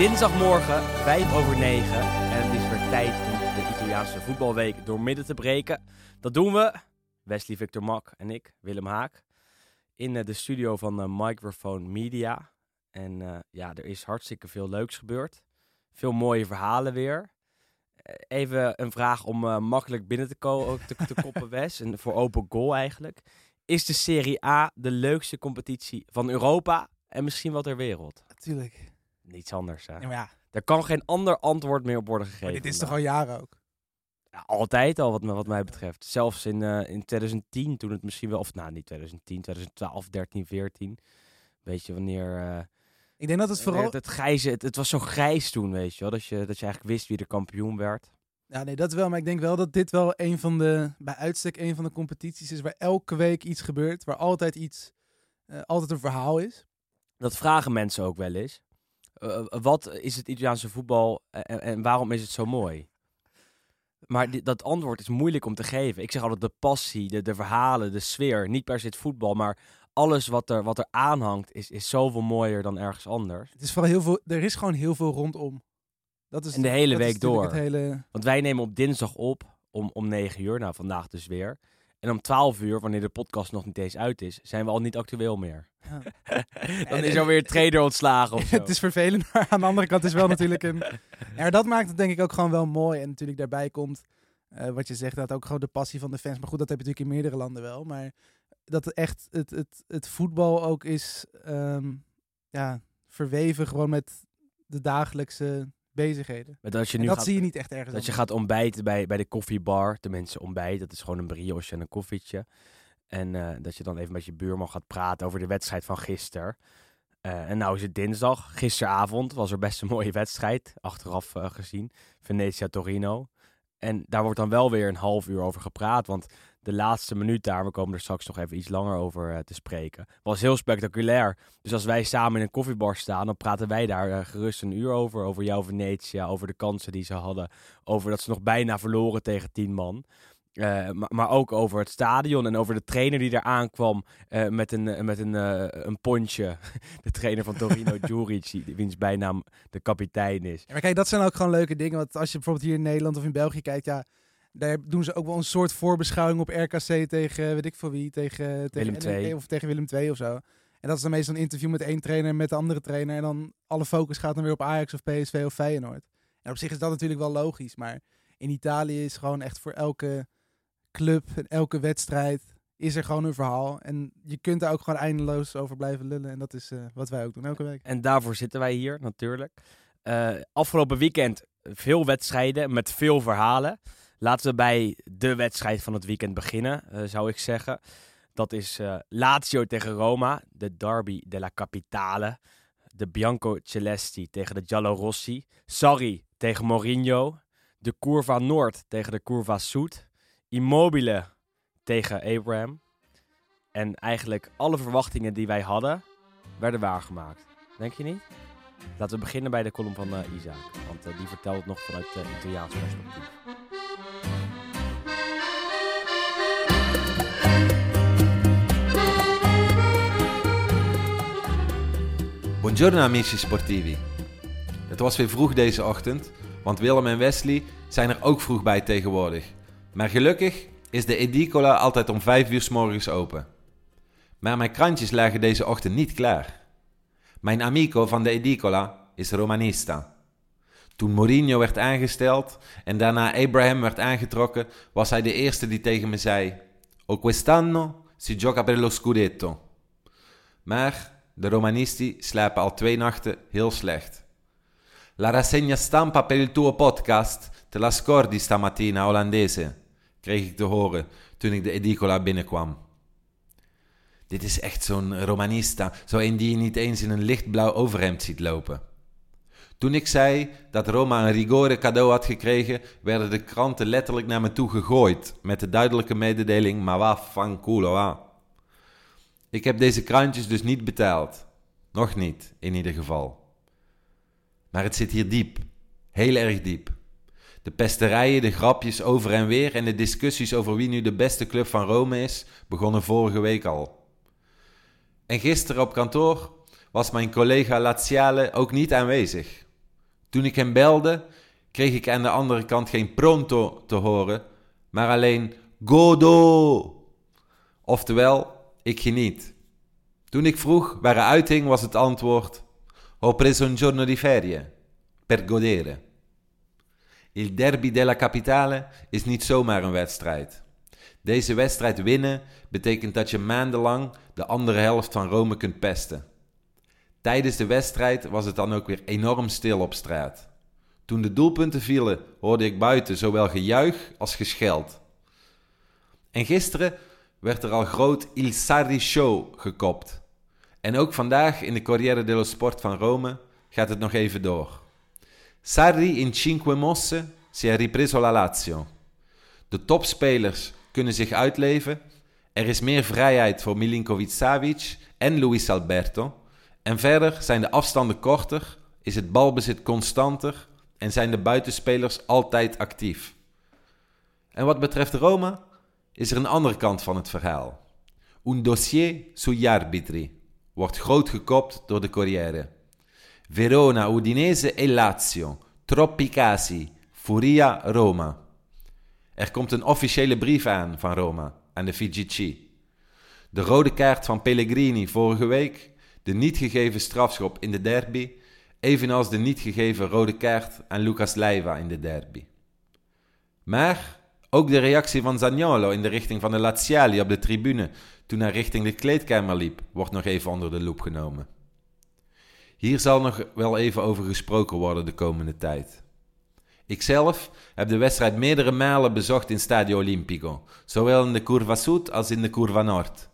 Dinsdagmorgen, 5 over 9. En het is weer tijd om de Italiaanse voetbalweek door midden te breken. Dat doen we, Wesley Victor Mak en ik, Willem Haak, in eh, de studio van eh, Microphone Media. En eh, ja, er is hartstikke veel leuks gebeurd. Veel mooie verhalen weer. Even een vraag om makkelijk binnen te, ko- te, te koppen, Wes. En voor open goal eigenlijk. Is de Serie A de leukste competitie van Europa en misschien wel ter wereld? Natuurlijk. Niets anders, hè? Ja, maar ja, Er kan geen ander antwoord meer op worden gegeven. maar dit is toch al jaren ook. Ja, altijd al, wat, wat mij betreft. Zelfs in, eh, in 2010, toen het misschien wel... Of nou, niet 2010, 2012, 13, 14. Weet je, wanneer... eh, Ik denk dat het vooral... Het, het, grijze, het, het was zo grijs toen, weet je wel. Dat je, dat je eigenlijk wist wie de kampioen werd. Ja, nee, dat wel. Maar ik denk wel dat dit wel een van de, bij uitstek een van de competities is waar elke week iets gebeurt. Waar altijd iets, eh, altijd een verhaal is. Dat vragen mensen ook wel eens. Eh, wat is het Italiaanse voetbal en, waarom is het zo mooi? Maar dat antwoord is moeilijk om te geven. Ik zeg altijd de passie, de, de verhalen, de sfeer. Niet per se het voetbal, maar alles wat er, wat er aanhangt is, is zoveel mooier dan ergens anders. Het is vooral heel veel, er is gewoon heel veel rondom. Dat is, En de hele week door. Het hele, Want wij nemen op dinsdag op om, om 9 uur, nou vandaag dus weer. En om 12 uur, wanneer de podcast nog niet eens uit is, zijn we al niet actueel meer. Ja. Dan is er weer een trader ontslagen of zo. het is vervelend, maar aan de andere kant is wel natuurlijk een... Ja, dat maakt het denk ik ook gewoon wel mooi. En natuurlijk daarbij komt, eh, wat je zegt, dat ook gewoon de passie van de fans. Maar goed, dat heb je natuurlijk in meerdere landen wel. Maar dat echt het, het, het voetbal ook is ehm, ja, verweven gewoon met de dagelijkse bezigheden. Met als je En nu dat gaat, zie je niet echt ergens Dat je gaat ontbijten bij, bij de koffiebar. Tenminste, ontbijt. Dat is gewoon een brioche en een koffietje. En eh, dat je dan even met je buurman gaat praten over de wedstrijd van gisteren. Eh, en nou is het dinsdag. Gisteravond was er best een mooie wedstrijd. Achteraf eh, gezien. Venetia-Torino. En daar wordt dan wel weer een half uur over gepraat. Want de laatste minuut daar, we komen er straks nog even iets langer over eh, te spreken, was heel spectaculair. Dus als wij samen in een koffiebar staan, dan praten wij daar eh, gerust een uur over. Over jouw Venetia, over de kansen die ze hadden. Over dat ze nog bijna verloren tegen tien man. Eh, maar, maar ook over het stadion en over de trainer die daar aankwam eh, met, een, eh, met een, een pontje. De trainer van Torino, Djuric, die- wiens bijnaam de kapitein is. Ja, maar kijk, dat zijn ook gewoon leuke dingen. Want als je bijvoorbeeld hier in Nederland of in België kijkt, ja, daar doen ze ook wel een soort voorbeschouwing op RKC tegen, weet ik voor wie, tegen, tegen Willem II. NEC of tegen Willem II of zo. En dat is dan meestal een interview met één trainer en met de andere trainer. En dan alle focus gaat dan weer op Ajax of PSV of Feyenoord. En op zich is dat natuurlijk wel logisch. Maar in Italië is gewoon echt voor elke club en elke wedstrijd is er gewoon een verhaal. En je kunt daar ook gewoon eindeloos over blijven lullen. En dat is eh, wat wij ook doen elke week. En daarvoor zitten wij hier natuurlijk. Eh, afgelopen weekend veel wedstrijden met veel verhalen. Laten we bij de wedstrijd van het weekend beginnen, eh, zou ik zeggen. Dat is Lazio tegen Roma, de derby della Capitale. De Bianco Celesti tegen de Giallorossi. Sarri tegen Mourinho. De Curva Noord tegen de Curva Sud. Immobile tegen Abraham. En eigenlijk alle verwachtingen die wij hadden, werden waargemaakt. Denk je niet? Laten we beginnen bij de column van eh, Isaac. Want eh, die vertelt het nog vanuit uh, Italiaans perspectief. Buongiorno amici sportivi. Het was weer vroeg deze ochtend, want Willem en Wesley zijn er ook vroeg bij tegenwoordig. Maar gelukkig is de edicola altijd om 5 uur s morgens open. Maar mijn krantjes lagen deze ochtend niet klaar. Mijn amico van de edicola is Romanista. Toen Mourinho werd aangesteld en daarna Abraham werd aangetrokken, was hij de eerste die tegen me zei: O quest'anno si gioca per lo scudetto. Maar De Romanisti slapen al twee nachten heel slecht. La rassegna stampa per il tuo podcast te la scordi stamattina olandese, kreeg ik te horen toen ik de edicola binnenkwam. Dit is echt zo'n romanista, zo een die je niet eens in een lichtblauw overhemd ziet lopen. Toen ik zei dat Roma een rigore cadeau had gekregen, werden de kranten letterlijk naar me toe gegooid met de duidelijke mededeling: ma va fanculo va. Ik heb deze krantjes dus niet betaald. Nog niet, in ieder geval. Maar het zit hier diep, heel erg diep. De pesterijen, de grapjes over en weer en de discussies over wie nu de beste club van Rome is, begonnen vorige week al. En gisteren op kantoor was mijn collega Laziale ook niet aanwezig. Toen ik hem belde, kreeg ik aan de andere kant geen pronto te horen, maar alleen godo. Oftewel, ik geniet. Toen ik vroeg waar hij uithing, was het antwoord: Ho preso un giorno di ferie per godere. Il derby della capitale is niet zomaar een wedstrijd. Deze wedstrijd winnen betekent dat je maandenlang de andere helft van Rome kunt pesten. Tijdens de wedstrijd was het dan ook weer enorm stil op straat. Toen de doelpunten vielen, hoorde ik buiten zowel gejuich als gescheld. En gisteren werd er al groot Il Sarri Show gekopt. En ook vandaag in de Corriere dello Sport van Rome gaat het nog even door. Sarri in cinque mosse si è ripreso la Lazio. De topspelers kunnen zich uitleven. Er is meer vrijheid voor Milinkovic-Savic en Luis Alberto. En verder zijn de afstanden korter, is het balbezit constanter en zijn de buitenspelers altijd actief. En wat betreft Roma is er een andere kant van het verhaal. Un dossier sugli arbitri wordt groot gekopt door de Corriere. Verona, Udinese e Lazio. Troppi casi. Furia Roma. Er komt een officiële brief aan van Roma aan de FIGC. De rode kaart van Pellegrini vorige week, de niet gegeven strafschop in de derby, evenals de niet gegeven rode kaart aan Lucas Leiva in de derby. Maar ook de reactie van Zaniolo in de richting van de Laziali op de tribune toen hij richting de kleedkamer liep, wordt nog even onder de loep genomen. Hier zal nog wel even over gesproken worden de komende tijd. Ikzelf heb de wedstrijd meerdere malen bezocht in Stadio Olimpico, zowel in de Curva Sud als in de Curva Nord.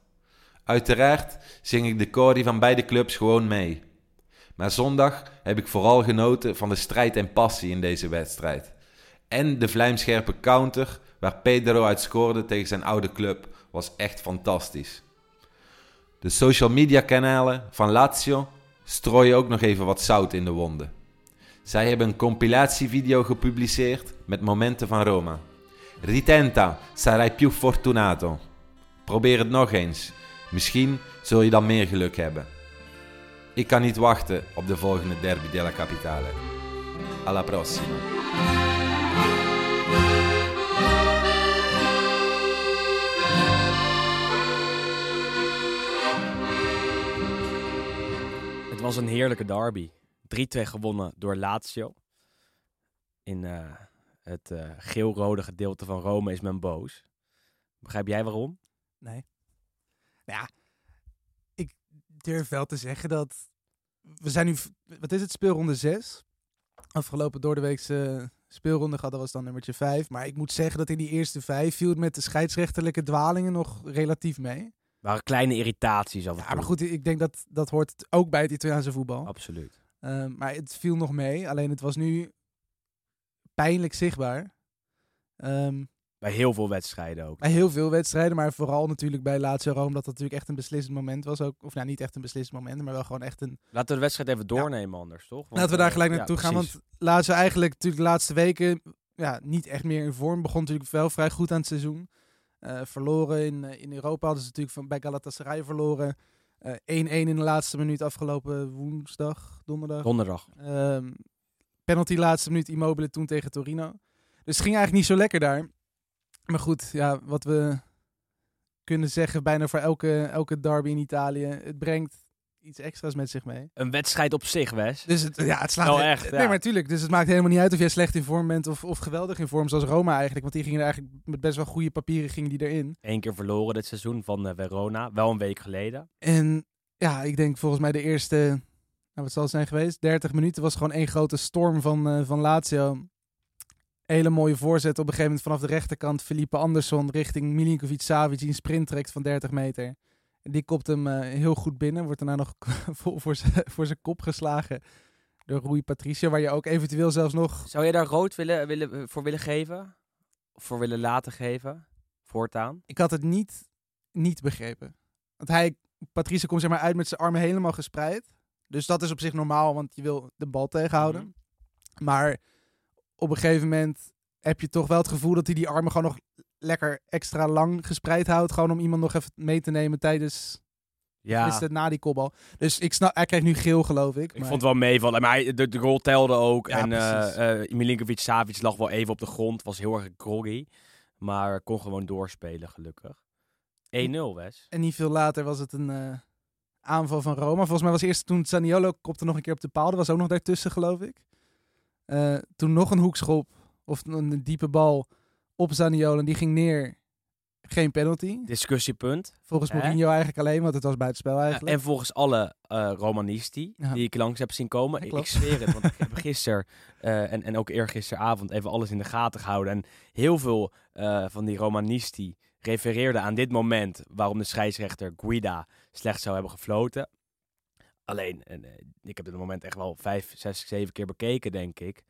Uiteraard zing ik de cori van beide clubs gewoon mee. Maar zondag heb ik vooral genoten van de strijd en passie in deze wedstrijd. En de vlijmscherpe counter waar Pedro uit scoorde tegen zijn oude club was echt fantastisch. De social media kanalen van Lazio strooien ook nog even wat zout in de wonden. Zij hebben een compilatievideo gepubliceerd met momenten van Roma. Ritenta, sarai più fortunato. Probeer het nog eens. Misschien zul je dan meer geluk hebben. Ik kan niet wachten op de volgende derby della Capitale. Alla prossima. Was een heerlijke derby. 3-2 gewonnen door Lazio. In eh, het eh, geel-rode gedeelte van Rome is men boos. Begrijp jij waarom? Nee. Nou ja, ik durf wel te zeggen dat we zijn nu, wat is het, speelronde 6. Afgelopen door de weekse speelronde gehad, dat was dan nummertje 5. Maar ik moet zeggen dat in die eerste vijf viel het met de scheidsrechterlijke dwalingen nog relatief mee. Waren kleine irritaties af en Ja, maar goed, ik denk dat dat hoort ook bij het Italiaanse voetbal. Absoluut. Ehm, maar het viel nog mee, alleen het was nu pijnlijk zichtbaar. Ehm, Bij heel veel wedstrijden ook. bij heel veel wedstrijden, maar vooral natuurlijk bij Lazio Rome, dat dat natuurlijk echt een beslissend moment was. Ook, of nou, niet echt een beslissend moment, maar wel gewoon echt een... Laten we de wedstrijd even doornemen anders, toch? Want, Laten we daar eh, gelijk ja, naartoe gaan, precies. want Lazio eigenlijk natuurlijk de laatste weken ja, niet echt meer in vorm. Begon natuurlijk wel vrij goed aan het seizoen. Eh, verloren in, eh, in Europa hadden ze natuurlijk van, bij Galatasaray verloren. Eh, 1-1 in de laatste minuut afgelopen woensdag, donderdag. Donderdag. Ehm, penalty laatste minuut Immobile toen tegen Torino. Dus het ging eigenlijk niet zo lekker daar. Maar goed, ja, wat we kunnen zeggen bijna voor elke, elke derby in Italië. Het brengt iets extra's met zich mee. Een wedstrijd op zich, Wes. Dus het, ja, het slaat... Echt, Nee, ja. maar natuurlijk. Dus het maakt helemaal niet uit of jij slecht in vorm bent of, of geweldig in vorm. Zoals Roma eigenlijk. Want die gingen er eigenlijk met best wel goede papieren gingen die erin. Eén keer verloren dit seizoen van eh, Verona. Wel een week geleden. En ja, ik denk volgens mij de eerste, nou, wat zal het zijn geweest? 30 minuten was gewoon één grote storm van, eh, van Lazio. Hele mooie voorzet op een gegeven moment vanaf de rechterkant. Felipe Andersson richting Milinkovic Savic die een sprint trekt van 30 meter. Die kopt hem eh, heel goed binnen. Wordt daarna nog vol voor zijn voor zijn kop geslagen door Rui Patricio. Waar je ook eventueel zelfs nog... Zou je daar rood willen, willen, voor willen geven? Of voor willen laten geven? Voortaan? Ik had het niet, niet begrepen. Want hij, Patricio komt zeg maar uit met zijn armen helemaal gespreid. Dus dat is op zich normaal, want je wil de bal tegenhouden. Mhm. Maar op een gegeven moment heb je toch wel het gevoel dat hij die armen gewoon nog lekker extra lang gespreid houdt. Gewoon om iemand nog even mee te nemen tijdens Ja, is het na die kopbal. Dus ik snap, hij krijgt nu geel geloof ik. ik maar- vond het wel meevallen. Maar hij- de, de goal telde ook. Ja, en eh eh, Milinkovic Savic lag wel even op de grond. Was heel erg groggy. Maar kon gewoon doorspelen, gelukkig. 1-0, Wes. En niet veel later was het een eh, aanval van Roma. Volgens mij was eerst toen Zaniolo kopte nog een keer op de paal. Dat was ook nog daartussen, geloof ik. Toen nog een hoekschop of een diepe bal op Zaniolo. En die ging neer. Geen penalty. Discussiepunt. Volgens Hè? Mourinho eigenlijk alleen, want het was buitenspel eigenlijk. En volgens alle eh, Romanisti Ja. die ik langs heb zien komen. Ja, ik, ik zweer het, want ik heb gisteren eh, en, en ook eergisteravond even alles in de gaten gehouden. En heel veel eh, van die Romanisti refereerden aan dit moment waarom de scheidsrechter Guida slecht zou hebben gefloten. Alleen, en, eh, ik heb dit moment echt wel vijf, zes, zeven keer bekeken, denk ik.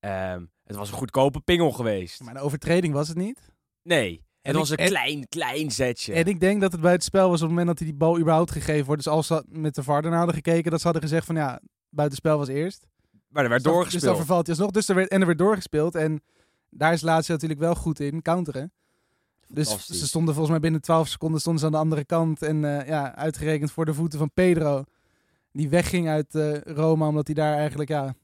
Ehm, het was een goedkope pingel geweest. Maar een overtreding was het niet. Nee, het En was ik- een en- klein, klein zetje. En ik denk dat het buitenspel was op het moment dat hij die bal überhaupt gegeven wordt. Dus als ze met de VAR hadden gekeken, dat ze hadden gezegd van ja, buitenspel was eerst. maar er werd Dus doorgespeeld. Dus dan vervalt hij alsnog. Dus er werd, en er werd doorgespeeld. En daar is Lazio natuurlijk wel goed in, counteren. Dus ze stonden volgens mij binnen 12 seconden stonden ze aan de andere kant. En eh, ja, uitgerekend voor de voeten van Pedro. Die wegging uit eh, Roma, omdat hij daar eigenlijk ja,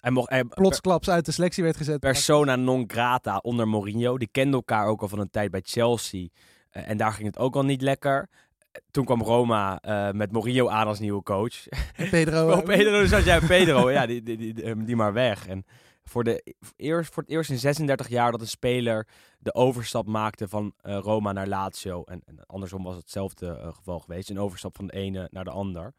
Hij mocht, hij, plotsklaps uit de selectie werd gezet. persona non grata onder Mourinho. Die kenden elkaar ook al van een tijd bij Chelsea. Eh, en daar ging het ook al niet lekker. Eh, Toen kwam Roma eh, met Mourinho aan als nieuwe coach. Pedro. Eh, Pedro, dus had jij Pedro, ja, die, die, die, die, maar weg. En voor, de, voor, eerst, voor het eerst in 36 jaar dat een speler de overstap maakte van Roma naar Lazio. En, en andersom was hetzelfde geval geweest. Een overstap van de ene naar de ander.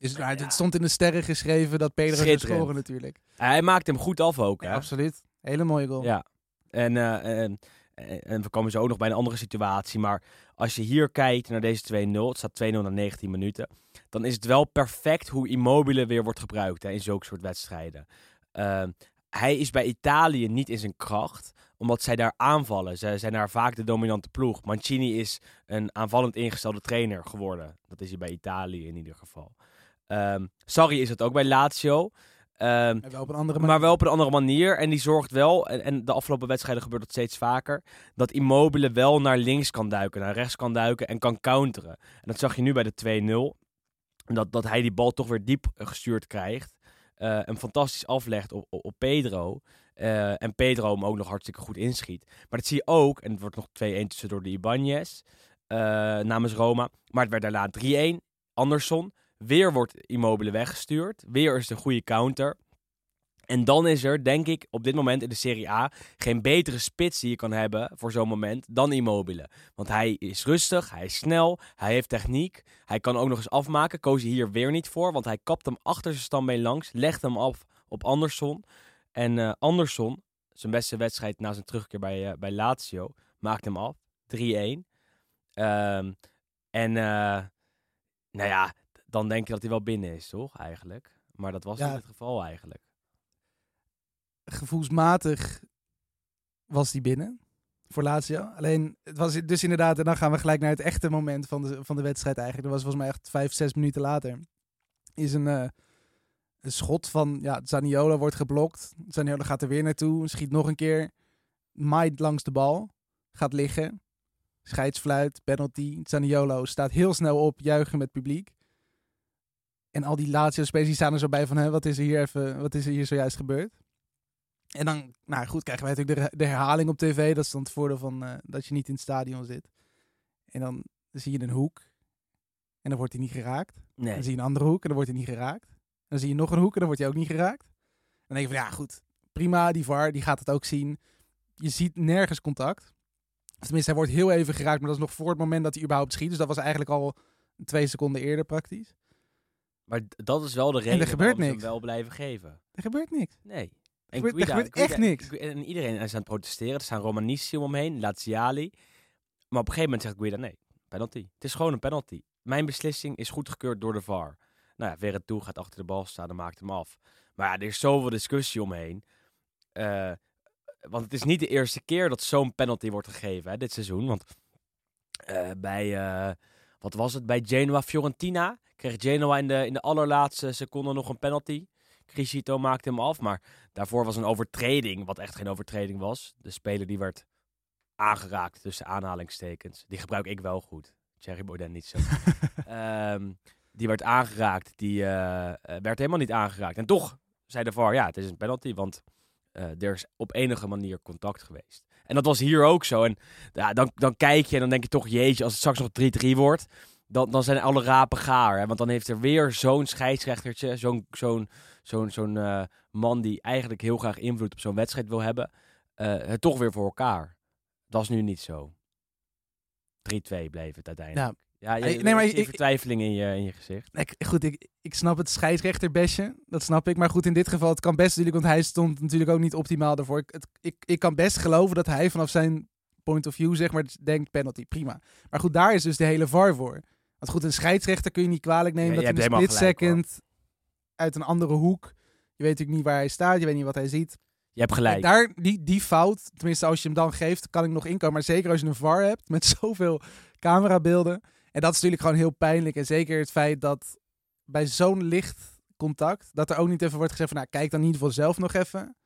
Is, nou, Het stond in de sterren geschreven dat Pedro zou scoren natuurlijk. Hij maakte hem goed af ook, Ja, hè? absoluut. Hele mooie goal. Ja. En, eh, en, en, en we komen zo ook nog bij een andere situatie. Maar als je hier kijkt naar deze 2-0, het staat 2-0 na 19 minuten. Dan is het wel perfect hoe Immobile weer wordt gebruikt hè, in zulke soort wedstrijden. Eh, hij is bij Italië niet in zijn kracht, omdat zij daar aanvallen. Zij zijn daar vaak de dominante ploeg. Mancini is een aanvallend ingestelde trainer geworden. Dat is hij bij Italië in ieder geval. Sarri is het ook bij Lazio. Ehm, Maar wel op een andere manier. maar wel op een andere manier. En die zorgt wel, en, en de afgelopen wedstrijden gebeurt dat steeds vaker, dat Immobile wel naar links kan duiken, naar rechts kan duiken en kan counteren. En dat zag je nu bij de 2-0. Dat, dat hij die bal toch weer diep eh, gestuurd krijgt. eh en fantastisch aflegt op, op, op Pedro. eh, en Pedro hem ook nog hartstikke goed inschiet. Maar dat zie je ook, en het wordt nog 2-1 tussendoor de Ibanez namens Roma. Maar het werd daarna 3-1. Anderson. Weer wordt Immobile weggestuurd. Weer is een goede counter. En dan is er, denk ik, op dit moment in de Serie A geen betere spits die je kan hebben voor zo'n moment dan Immobile. Want hij is rustig, hij is snel, hij heeft techniek. Hij kan ook nog eens afmaken. Koos hij hier weer niet voor, want hij kapt hem achter zijn stambeen langs, legt hem af op Anderson. En eh Anderson, zijn beste wedstrijd na zijn terugkeer bij, eh, bij Lazio, maakt hem af. 3-1. Ehm, en eh, nou ja, dan denk je dat hij wel binnen is, toch? Eigenlijk. Maar dat was Ja. niet het geval eigenlijk. gevoelsmatig was die binnen voor Lazio. Alleen, het was dus inderdaad, en dan gaan we gelijk naar het echte moment van de, van de wedstrijd eigenlijk. Dat was volgens mij echt vijf, zes minuten later. Is een, eh, een schot van, ja, Zaniolo wordt geblokt. Zaniolo gaat er weer naartoe, schiet nog een keer. Maait langs de bal, gaat liggen. Scheidsfluit, penalty. Zaniolo staat heel snel op, juichen met publiek. En al die Lazio-spelers die staan er zo bij van, hè, wat is er hier even, wat is er hier zojuist gebeurd? En dan, nou goed, krijgen wij natuurlijk de, her- de herhaling op tv. Dat is dan het voordeel van eh, dat je niet in het stadion zit. En dan zie je een hoek. En dan wordt hij niet geraakt. Nee. Dan zie je een andere hoek en dan wordt hij niet geraakt. Dan zie je nog een hoek en dan wordt hij ook niet geraakt. Dan denk je van, ja goed, prima, die VAR, die gaat het ook zien. Je ziet nergens contact. Of tenminste, hij wordt heel even geraakt, maar dat is nog voor het moment dat hij überhaupt schiet. Dus dat was eigenlijk al Twee seconden eerder praktisch. Maar dat is wel de reden waarom ze hem wel blijven geven. Er gebeurt niks. Nee. En gebeurt- er gebeurt echt niks. Guida- En iedereen is aan het protesteren. Er staan Romanissi om hem heen, Laziali. Maar op een gegeven moment zegt Guida, nee, penalty. Het is gewoon een penalty. Mijn beslissing is goedgekeurd door de VAR. Nou ja, Verretou gaat achter de bal staan en maakt hem af. Maar ja, er is zoveel discussie omheen. Eh, want het is niet de eerste keer dat zo'n penalty wordt gegeven hè, dit seizoen. Want eh, bij, eh, wat was het, bij Genoa-Fiorentina kreeg Genoa in de, in de allerlaatste seconde nog een penalty. Crisito maakte hem af, maar daarvoor was een overtreding, wat echt geen overtreding was. De speler die werd aangeraakt tussen aanhalingstekens. Die gebruik ik wel goed. Thierry Baudet niet zo. Ehm, die werd aangeraakt, die eh, eh, werd helemaal niet aangeraakt. En toch zei de VAR, ja, het is een penalty, want eh, er is op enige manier contact geweest. En dat was hier ook zo. En ja, dan, dan kijk je en dan denk je toch, jeetje, als het straks nog 3-3 wordt, dan, dan zijn alle rapen gaar. Hè? Want dan heeft er weer zo'n scheidsrechtertje, zo'n zo'n zo'n zo'n eh, man die eigenlijk heel graag invloed op zo'n wedstrijd wil hebben, eh, het toch weer voor elkaar. Dat is nu niet zo. 3-2 bleef het uiteindelijk. Ja, je, Hey, nee, maar ik- vertwijfeling in je, in je gezicht. Ik, goed, ik, ik snap het scheidsrechterbestje. Dat snap ik. Maar goed, in dit geval, het kan best natuurlijk, want hij stond natuurlijk ook niet optimaal daarvoor. Ik, het, ik, ik kan best geloven dat hij vanaf zijn point of view, zeg maar, denkt penalty, prima. Maar goed, daar is dus de hele VAR voor. Want goed, een scheidsrechter kun je niet kwalijk nemen Ja, dat in een split second uit een andere hoek. Je weet natuurlijk niet waar hij staat, je weet niet wat hij ziet. Je hebt gelijk. Daar, die, die fout, tenminste als je hem dan geeft, kan ik nog inkomen. Maar zeker als je een VAR hebt met zoveel camerabeelden. En dat is natuurlijk gewoon heel pijnlijk. En zeker het feit dat bij zo'n licht contact, dat er ook niet even wordt gezegd van, nou, kijk dan in ieder geval zelf nog even.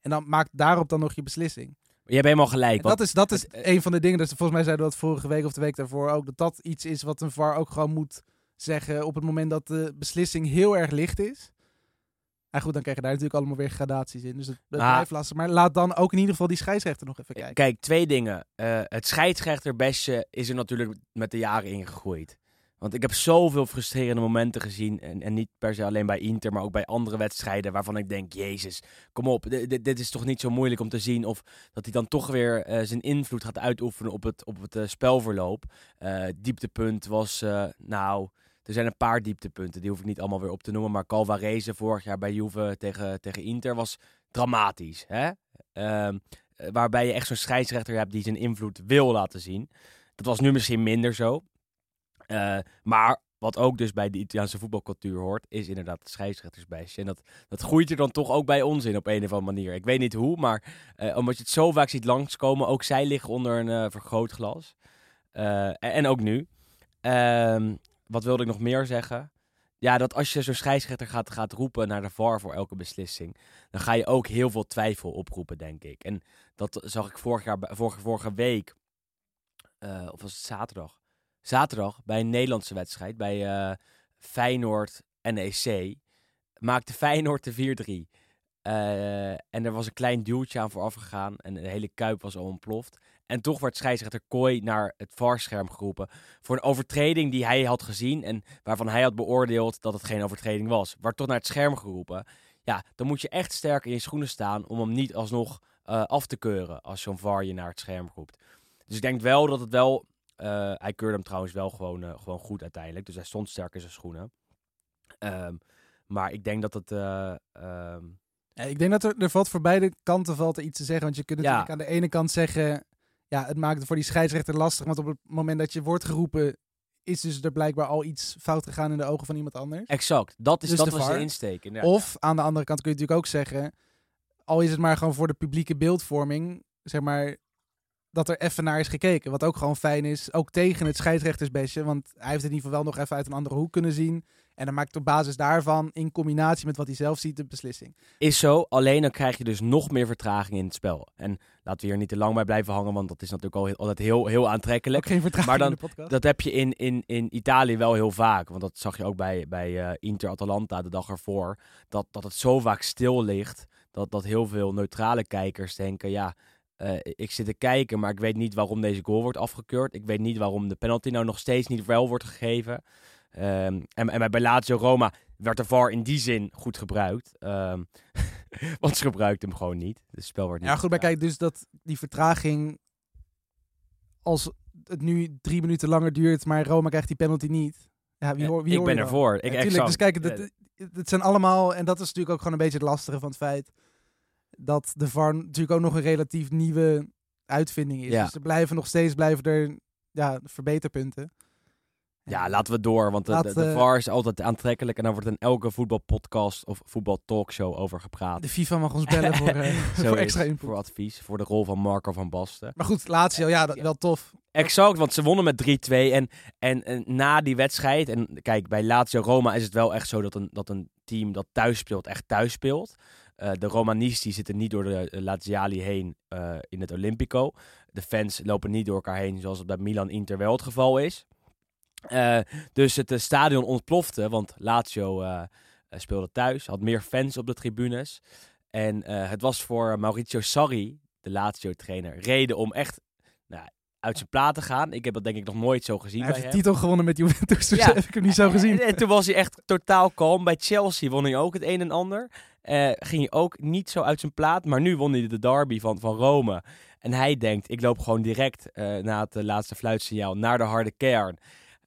En dan maak daarop dan nog je beslissing. Je hebt helemaal gelijk. Dat is, dat is het- eh, een van de dingen, dus volgens mij zeiden we dat vorige week of de week daarvoor ook, dat dat iets is wat een VAR ook gewoon moet zeggen op het moment dat de beslissing heel erg licht is. En goed, dan krijg je daar natuurlijk allemaal weer gradaties in. Dus Ah. blijft lastig. Maar laat dan ook in ieder geval die scheidsrechter nog even kijken. Kijk, twee dingen. Eh, het scheidsrechterbestje is er natuurlijk met de jaren ingegroeid. Want ik heb zoveel frustrerende momenten gezien. En, en niet per se alleen bij Inter, maar ook bij andere wedstrijden. Waarvan ik denk, Jezus, kom op. Dit, dit- is toch niet zo moeilijk om te zien. Of dat hij dan toch weer eh, zijn invloed gaat uitoefenen op het, op het eh, spelverloop. Eh, dieptepunt was, nou, er zijn een paar dieptepunten. Die hoef ik niet allemaal weer op te noemen. Maar Calvarese vorig jaar bij Juve tegen, tegen Inter was dramatisch. Hè? Ehm, eh, waarbij je echt zo'n scheidsrechter hebt die zijn invloed wil laten zien. Dat was nu misschien minder zo. Eh, maar wat ook dus bij de Italiaanse voetbalcultuur hoort, is inderdaad het scheidsrechtersbestje. En dat, dat groeit er dan toch ook bij ons in op een of andere manier. Ik weet niet hoe, maar eh, omdat je het zo vaak ziet langskomen, ook zij liggen onder een eh, vergrootglas. En, en ook nu. Ehm, wat wilde ik nog meer zeggen? Ja, dat als je zo'n scheidsrechter gaat, gaat roepen naar de VAR voor elke beslissing, dan ga je ook heel veel twijfel oproepen, denk ik. En dat zag ik vorig jaar, vorige, vorige week, of was het zaterdag? Zaterdag bij een Nederlandse wedstrijd, bij eh Feyenoord NEC, maakte Feyenoord de 4-3. Eh, en er was een klein duwtje aan vooraf gegaan en de hele kuip was al ontploft. En toch werd scheidsrechter Kooi naar het VAR-scherm geroepen voor een overtreding die hij had gezien en waarvan hij had beoordeeld dat het geen overtreding was. Werd toch naar het scherm geroepen. Ja, dan moet je echt sterk in je schoenen staan om hem niet alsnog eh, af te keuren als zo'n VAR je naar het scherm roept. Dus ik denk wel dat het wel... eh, hij keurde hem trouwens wel gewoon, eh, gewoon goed uiteindelijk. Dus hij stond sterk in zijn schoenen. Ehm, maar ik denk dat het... eh, ehm, ik denk dat er, er valt voor beide kanten valt er iets te zeggen. Want je kunt Ja. natuurlijk aan de ene kant zeggen... Ja, het maakt het voor die scheidsrechter lastig. Want op het moment dat je wordt geroepen... is dus er blijkbaar al iets fout gegaan in de ogen van iemand anders. exact. Dat, is, Dus dat de was de insteek. Of aan de andere kant kun je natuurlijk ook zeggen... al is het maar gewoon voor de publieke beeldvorming... zeg maar dat er even naar is gekeken. Wat ook gewoon fijn is. Ook tegen het scheidsrechtersbestje. Want hij heeft het in ieder geval wel nog even uit een andere hoek kunnen zien. En dan maakt op basis daarvan... in combinatie met wat hij zelf ziet de beslissing. Is zo, alleen dan krijg je dus nog meer vertraging in het spel. En laten we hier niet te lang bij blijven hangen, want dat is natuurlijk al heel, altijd heel, heel aantrekkelijk. Ook geen vertraging Maar dan- in de podcast. Dat heb je in, in, in Italië wel heel vaak. Want dat zag je ook bij, bij eh, Inter-Atalanta de dag ervoor. Dat, dat het zo vaak stil ligt. Dat, dat heel veel neutrale kijkers denken: ja, eh, ik zit te kijken, maar ik weet niet waarom deze goal wordt afgekeurd. Ik weet niet waarom de penalty nou nog steeds niet wel wordt gegeven. Ehm, en, en bij Lazio Roma werd de VAR in die zin goed gebruikt. Ehm, want ze gebruikten hem gewoon niet. Het spel werd niet Ja, goed, maar kijk, dus dat die vertraging als het nu drie minuten langer duurt, maar Roma krijgt die penalty niet. Ja, wie Ja, hoor, wie ik hoor ben je dan? ervoor. Ik Ja, tuurlijk, exact. dus kijk, het, het zijn allemaal, en dat is natuurlijk ook gewoon een beetje het lastige van het feit dat de VAR natuurlijk ook nog een relatief nieuwe uitvinding is. Ja. Dus er blijven nog steeds blijven er ja, verbeterpunten. Ja, laten we door, want de, Laat, de, de VAR is altijd aantrekkelijk en dan wordt in elke voetbalpodcast of voetbaltalkshow over gepraat. De FIFA mag ons bellen voor, Zo voor extra input. Voor advies, voor de rol van Marco van Basten. Maar goed, Lazio, ja, dat, wel tof. Exact, want ze wonnen met 3-2. En, en, en na die wedstrijd, en kijk, bij Lazio Roma is het wel echt zo dat een, dat een team dat thuis speelt, echt thuis speelt. Eh, de Romanisti zitten niet door de eh, Laziali heen eh, in het Olympico. De fans lopen niet door elkaar heen, zoals het bij Milan Inter wel het geval is. Dus het stadion ontplofte, want Lazio speelde thuis, had meer fans op de tribunes. En het was voor Maurizio Sarri, de Lazio-trainer, reden om echt nou, uit zijn plaat te gaan. Ik heb dat denk ik nog nooit zo gezien Hij heeft de titel gewonnen met Juventus, dus Ja. heb ik hem niet zo gezien. En, en toen was hij echt totaal kalm. Bij Chelsea won hij ook het een en ander. Eh, ging hij ook niet zo uit zijn plaat. Maar nu won hij de derby van, van Rome. En hij denkt, ik loop gewoon direct eh, na het eh, laatste fluitsignaal naar de harde kern.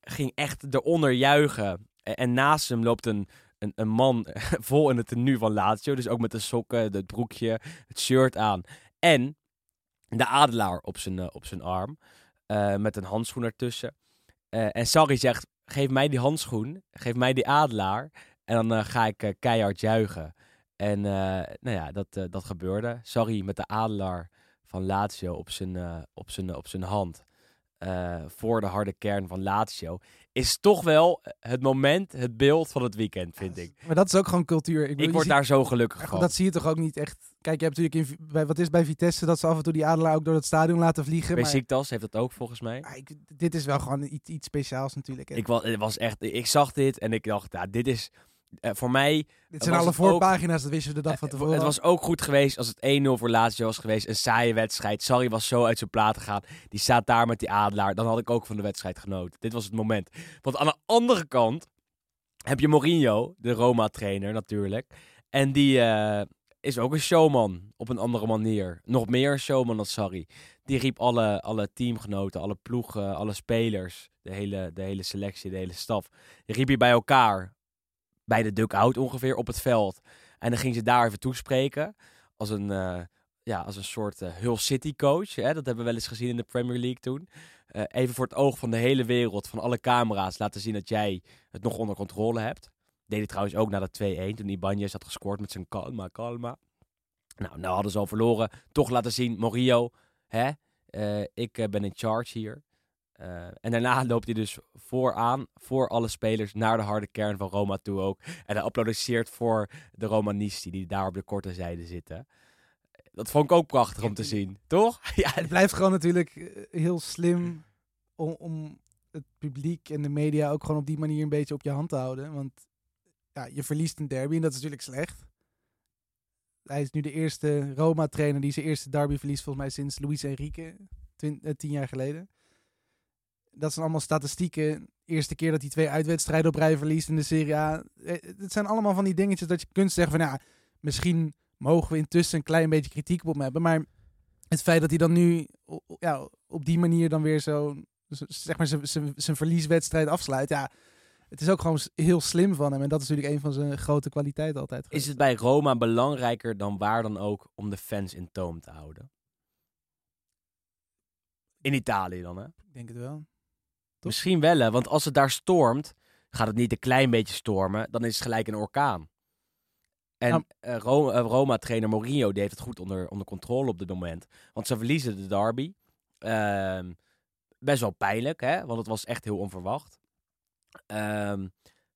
Ging echt eronder juichen. En, en naast hem loopt een, een, een man vol in het tenue van Lazio. Dus ook met de sokken, het broekje, het shirt aan. En de adelaar op zijn, op zijn arm. met een handschoen ertussen. En Sarri zegt, geef mij die handschoen, geef mij die adelaar. En dan ga ik keihard juichen. En eh, nou ja, dat, eh, dat gebeurde. Sarri met de adelaar van Lazio op zijn, eh, op zijn, op zijn hand. voor de harde kern van Lazio. Is toch wel het moment, het beeld van het weekend, vind ik. Maar dat is ook gewoon cultuur. Ik, bedoel, Ik word daar zo gelukkig van. dat zie je toch ook niet echt. Kijk, je hebt natuurlijk in, bij, wat is bij Vitesse dat ze af en toe die adelaar ook door het stadion laten vliegen. Maar, Besiktas heeft dat ook volgens mij. Ik- dit is wel gewoon iets, iets speciaals natuurlijk. hè. Ik was, het was echt, ik zag dit en ik dacht, ja, dit is eh, voor mij dit zijn alle ook- voorpagina's, dat wisten we de dag van Eh, tevoren. Het was ook goed geweest als het 1-0 voor Lazio was geweest. Een saaie wedstrijd. Sarri was zo uit zijn plaat gegaan. Die staat daar met die adelaar. Dan had ik ook van de wedstrijd genoten. Dit was het moment. Want aan de andere kant heb je Mourinho, de Roma-trainer natuurlijk. En die eh, is ook een showman op een andere manier. Nog meer een showman dan Sarri. Die riep alle, alle teamgenoten, alle ploegen, alle spelers, de hele, de hele selectie, de hele staf. Die riep je bij elkaar. Bij de dugout ongeveer op het veld. En dan ging ze daar even toespreken. Als een, eh, ja, als een soort eh, Hull City coach. Hè? Dat hebben we wel eens gezien in de Premier League toen. Eh, even voor het oog van de hele wereld, van alle camera's, laten zien dat jij het nog onder controle hebt. Deed hij trouwens ook na de 2-1, toen Ibanez had gescoord met zijn kalma, kalma. Nou, nou hadden ze al verloren. Toch laten zien, Morio, hè? ik ben in charge hier. Eh, en daarna loopt hij dus vooraan, voor alle spelers, naar de harde kern van Roma toe ook. En hij applaudisseert voor de Romanisti die daar op de korte zijde zitten. Dat vond ik ook prachtig om te zien, toch? Ja, Het blijft gewoon natuurlijk eh, heel slim om, om het publiek en de media ook gewoon op die manier een beetje op je hand te houden. Want ja, je verliest een derby en dat is natuurlijk slecht. Hij is nu de eerste Roma-trainer die zijn eerste derby verliest volgens mij sinds Luis Enrique, eh, tien jaar geleden. Dat zijn allemaal statistieken. Eerste keer dat hij twee uitwedstrijden op rij verliest in de Serie A. Eh, Het zijn allemaal van die dingetjes dat je kunt zeggen van ja, misschien mogen we intussen een klein beetje kritiek op hem hebben. Maar het feit dat hij dan nu ja, op die manier dan weer zo, zeg maar, zijn- verlieswedstrijd afsluit. Ja, het is ook gewoon heel slim van hem. En dat is natuurlijk een van zijn grote kwaliteiten altijd. Is geweest. het bij Roma belangrijker dan waar dan ook om de fans in toom te houden? In Italië dan, hè? Ik denk het wel. Toch? Misschien wel, hè? Want als het daar stormt, gaat het niet een klein beetje stormen, dan is het gelijk een orkaan. En Nou- eh, eh, Roma-trainer Mourinho die heeft het goed onder, onder controle op dit moment. Want ze verliezen de derby. Ehm, best wel pijnlijk, hè? Want het was echt heel onverwacht. Ehm,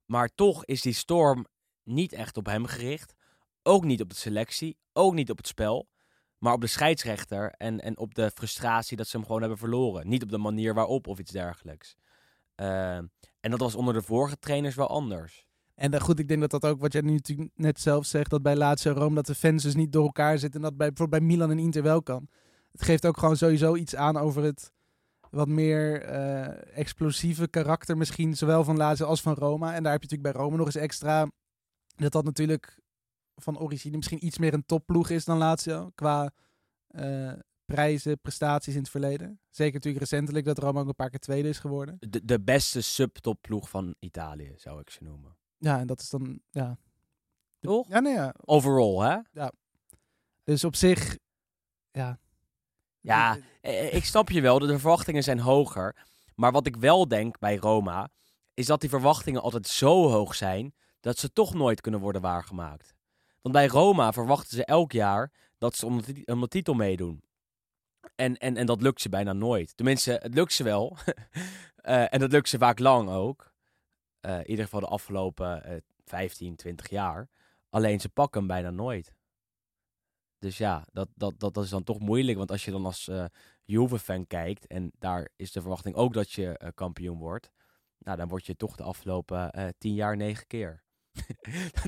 maar toch is die storm niet echt op hem gericht. Ook niet op de selectie. Ook niet op het spel. Maar op de scheidsrechter en, en op de frustratie dat ze hem gewoon hebben verloren. Niet op de manier waarop of iets dergelijks. Ehm, en dat was onder de vorige trainers wel anders. En eh, goed, ik denk dat dat ook, wat jij nu net zelf zegt, dat bij Lazio Rome, dat de fans dus niet door elkaar zitten. En dat bij, bijvoorbeeld bij Milan en Inter wel kan. Het geeft ook gewoon sowieso iets aan over het wat meer eh, explosieve karakter misschien, zowel van Lazio als van Roma. En daar heb je natuurlijk bij Rome nog eens extra, dat dat natuurlijk van origine misschien iets meer een topploeg is dan Lazio, qua eh, prijzen, prestaties in het verleden. Zeker natuurlijk recentelijk dat Roma ook een paar keer tweede is geworden. De, de beste subtopploeg van Italië, zou ik ze noemen. Ja, en dat is dan, ja. Toch? Ja, nee, ja. Overall, hè? Dus op zich, ja. Ja, Eh, Ik snap je wel, de verwachtingen zijn hoger. Maar wat ik wel denk bij Roma, is dat die verwachtingen altijd zo hoog zijn, dat ze toch nooit kunnen worden waargemaakt. Want bij Roma verwachten ze elk jaar dat ze om de, titel meedoen. En, en, en dat lukt ze bijna nooit. Tenminste, het lukt ze wel. Eh, en dat lukt ze vaak lang ook. Eh, in ieder geval de afgelopen eh 15, 20 jaar. Alleen ze pakken bijna nooit. Dus ja, dat, dat, dat, dat is dan toch moeilijk. Want als je dan als eh Juve-fan kijkt... en daar is de verwachting ook dat je eh, kampioen wordt... nou, dan word je toch de afgelopen eh 10 jaar negen keer.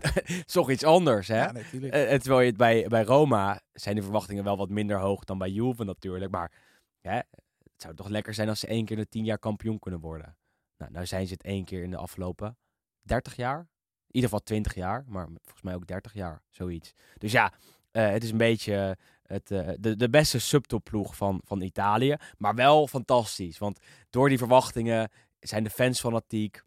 Dat is toch iets anders, hè? Ja, natuurlijk. Eh, en terwijl je het bij, bij Roma zijn de verwachtingen wel wat minder hoog dan bij Juve natuurlijk. Maar hè, het zou toch lekker zijn als ze één keer in de tien jaar kampioen kunnen worden. Nou, nou zijn ze het één keer in de afgelopen 30 jaar. In ieder geval 20 jaar, maar volgens mij ook 30 jaar, zoiets. Dus ja, eh, het is een beetje het, eh, de, de beste subtopploeg van, van Italië. Maar wel fantastisch, want door die verwachtingen zijn de fans fanatiek.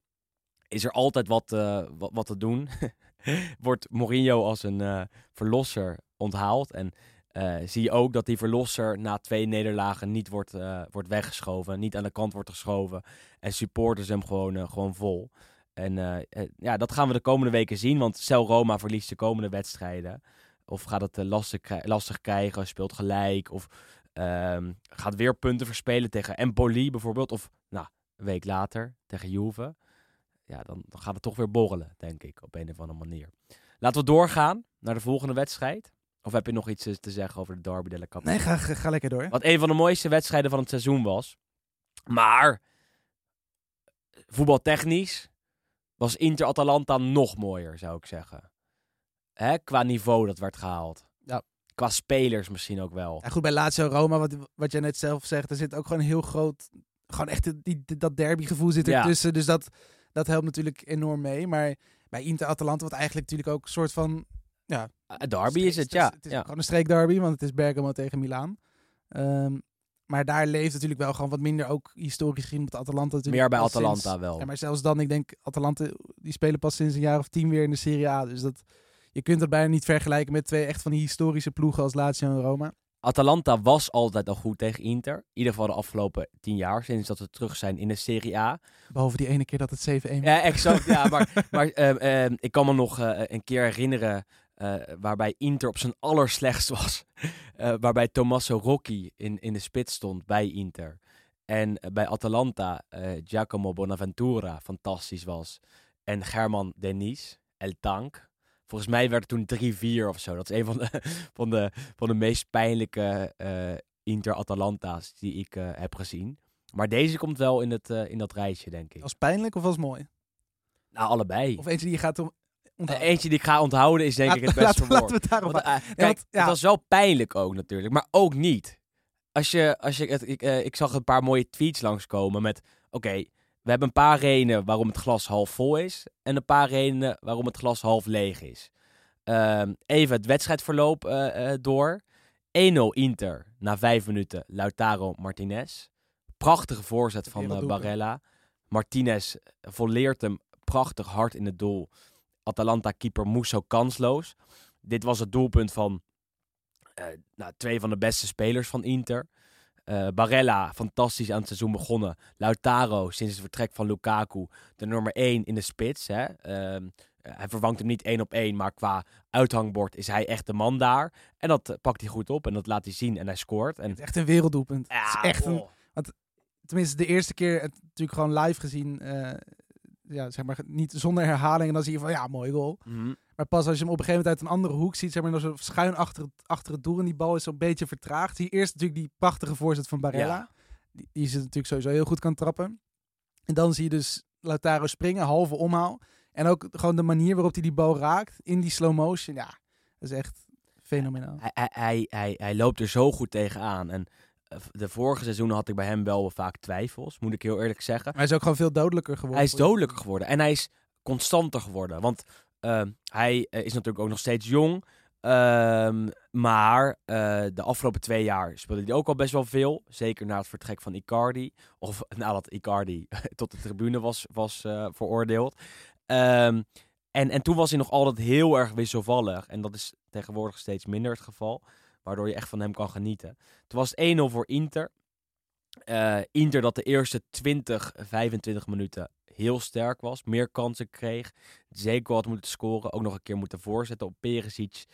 Is er altijd wat, eh, wat, te doen. Wordt Mourinho als een eh, verlosser onthaald. En eh, zie je ook dat die verlosser na twee nederlagen niet wordt, wordt weggeschoven. Niet aan de kant wordt geschoven. En supporters hem gewoon, gewoon vol. En ja, dat gaan we de komende weken zien. Want stel Roma verliest de komende wedstrijden. Of gaat het lastig, krij- lastig krijgen, speelt gelijk. Of ehm, gaat weer punten verspelen tegen Empoli bijvoorbeeld. Of nou, een week later tegen Juve. Ja, dan, dan gaat het toch weer borrelen, denk ik, op een of andere manier. Laten we doorgaan naar de volgende wedstrijd. Of heb je nog iets eh, te zeggen over de Derby della Capitale? Nee, ga, ga, ga lekker door. Wat een van de mooiste wedstrijden van het seizoen was. Maar voetbaltechnisch was Inter-Atalanta nog mooier, zou ik zeggen. Hè, qua niveau dat werd gehaald. Ja. Qua spelers misschien ook wel. Ja, goed, bij Lazio Roma, wat, wat jij net zelf zegt, er zit ook gewoon een heel groot, gewoon echt die, die- dat derbygevoel zit Ja. ertussen. Dus dat, dat helpt natuurlijk enorm mee. Maar bij Inter Atalanta, wat eigenlijk natuurlijk ook een soort van... Ja, Uh, derby is het, ja. Het is ja. gewoon een streekderby, want het is Bergamo tegen Milaan. Ehm, maar daar leeft natuurlijk wel gewoon wat minder ook historisch gezien met Atalanta natuurlijk. Meer bij al Atalanta sinds- wel. Ja, maar zelfs dan, ik denk, Atalanta, die spelen pas sinds een jaar of tien weer in de Serie A. Dus dat, je kunt dat bijna niet vergelijken met twee echt van die historische ploegen als Lazio en Roma. Atalanta was altijd al goed tegen Inter. In ieder geval de afgelopen tien jaar, sinds dat we terug zijn in de Serie A. Behalve die ene keer dat het 7-1 Ja, exact. ja, maar maar ehm, ehm, ik kan me nog eh, een keer herinneren eh, waarbij Inter op zijn allerslechtst was. Eh, waarbij Tommaso Rocchi in, in de spits stond bij Inter. En eh, bij Atalanta eh, Giacomo Bonaventura fantastisch was. En German Denis, El Tank. Volgens mij werd het toen 3-4 of zo. Dat is een van de, van de, van de meest pijnlijke eh, Inter-Atalanta's die ik eh, heb gezien. Maar deze komt wel in, het, eh, in dat rijtje, denk ik. Als pijnlijk of als mooi? Nou, allebei. Of eentje die je gaat om, onthouden? eentje die ik ga onthouden is denk Laat- ik het beste laten, laten we woord. het daarop Want, kijk, want, ja. het was wel pijnlijk ook natuurlijk, maar ook niet. Als je, als je, het, ik, ik zag een paar mooie tweets langskomen met... Oké, we hebben een paar redenen waarom het glas half vol is... en een paar redenen waarom het glas half leeg is. Ehm, even het wedstrijdverloop eh, eh, door. 1-0 Inter na vijf minuten Lautaro Martinez. Prachtige voorzet van eh. Barella. Martinez volleert hem prachtig hard in het doel. Atalanta-keeper Musso kansloos. Dit was het doelpunt van nou, twee van de beste spelers van Inter. Eh, Barella, fantastisch aan het seizoen begonnen. Lautaro, sinds het vertrek van Lukaku, de nummer 1 in de spits. Hè. Ehm, eh, hij vervangt hem niet één op één, maar qua uithangbord is hij echt de man daar. En dat eh, pakt hij goed op en dat laat hij zien en hij scoort. En, Het is echt een werelddoelpunt. ja, het is echt een, oh. tenminste de eerste keer het natuurlijk gewoon live gezien. eh, ja, zeg maar niet zonder herhaling. En dan zie je van ja, mooi goal. Mhm. Maar pas als je hem op een gegeven moment uit een andere hoek ziet, zeg maar, zo schuin achter het, achter het doel en die bal is zo'n beetje vertraagd. Zie je eerst natuurlijk die prachtige voorzet van Barella. Ja. Die, die ze natuurlijk sowieso heel goed kan trappen. En dan zie je dus Lautaro springen, halve omhaal. En ook gewoon de manier waarop hij die bal raakt in die slow motion. Ja, dat is echt fenomenaal. Hij, hij, hij, hij, hij loopt er zo goed tegenaan. En eh, de vorige seizoenen had ik bij hem wel vaak twijfels, moet ik heel eerlijk zeggen. Maar hij is ook gewoon veel dodelijker geworden. Hij is dodelijker geworden en hij is constanter geworden. Want hij eh, is natuurlijk ook nog steeds jong. Ehm, Maar eh, de afgelopen twee jaar speelde hij ook al best wel veel. Zeker na het vertrek van Icardi. Of nadat Icardi tot de tribune was, was eh, veroordeeld. Ehm, en, en toen was hij nog altijd heel erg wisselvallig. En dat is tegenwoordig steeds minder het geval. Waardoor je echt van hem kan genieten. Toen was het 1-0 voor Inter. Eh, Inter dat de eerste 20, 25 minuten heel sterk was. Meer kansen kreeg. Zeko had moeten scoren. Ook nog een keer moeten voorzetten op Perisic.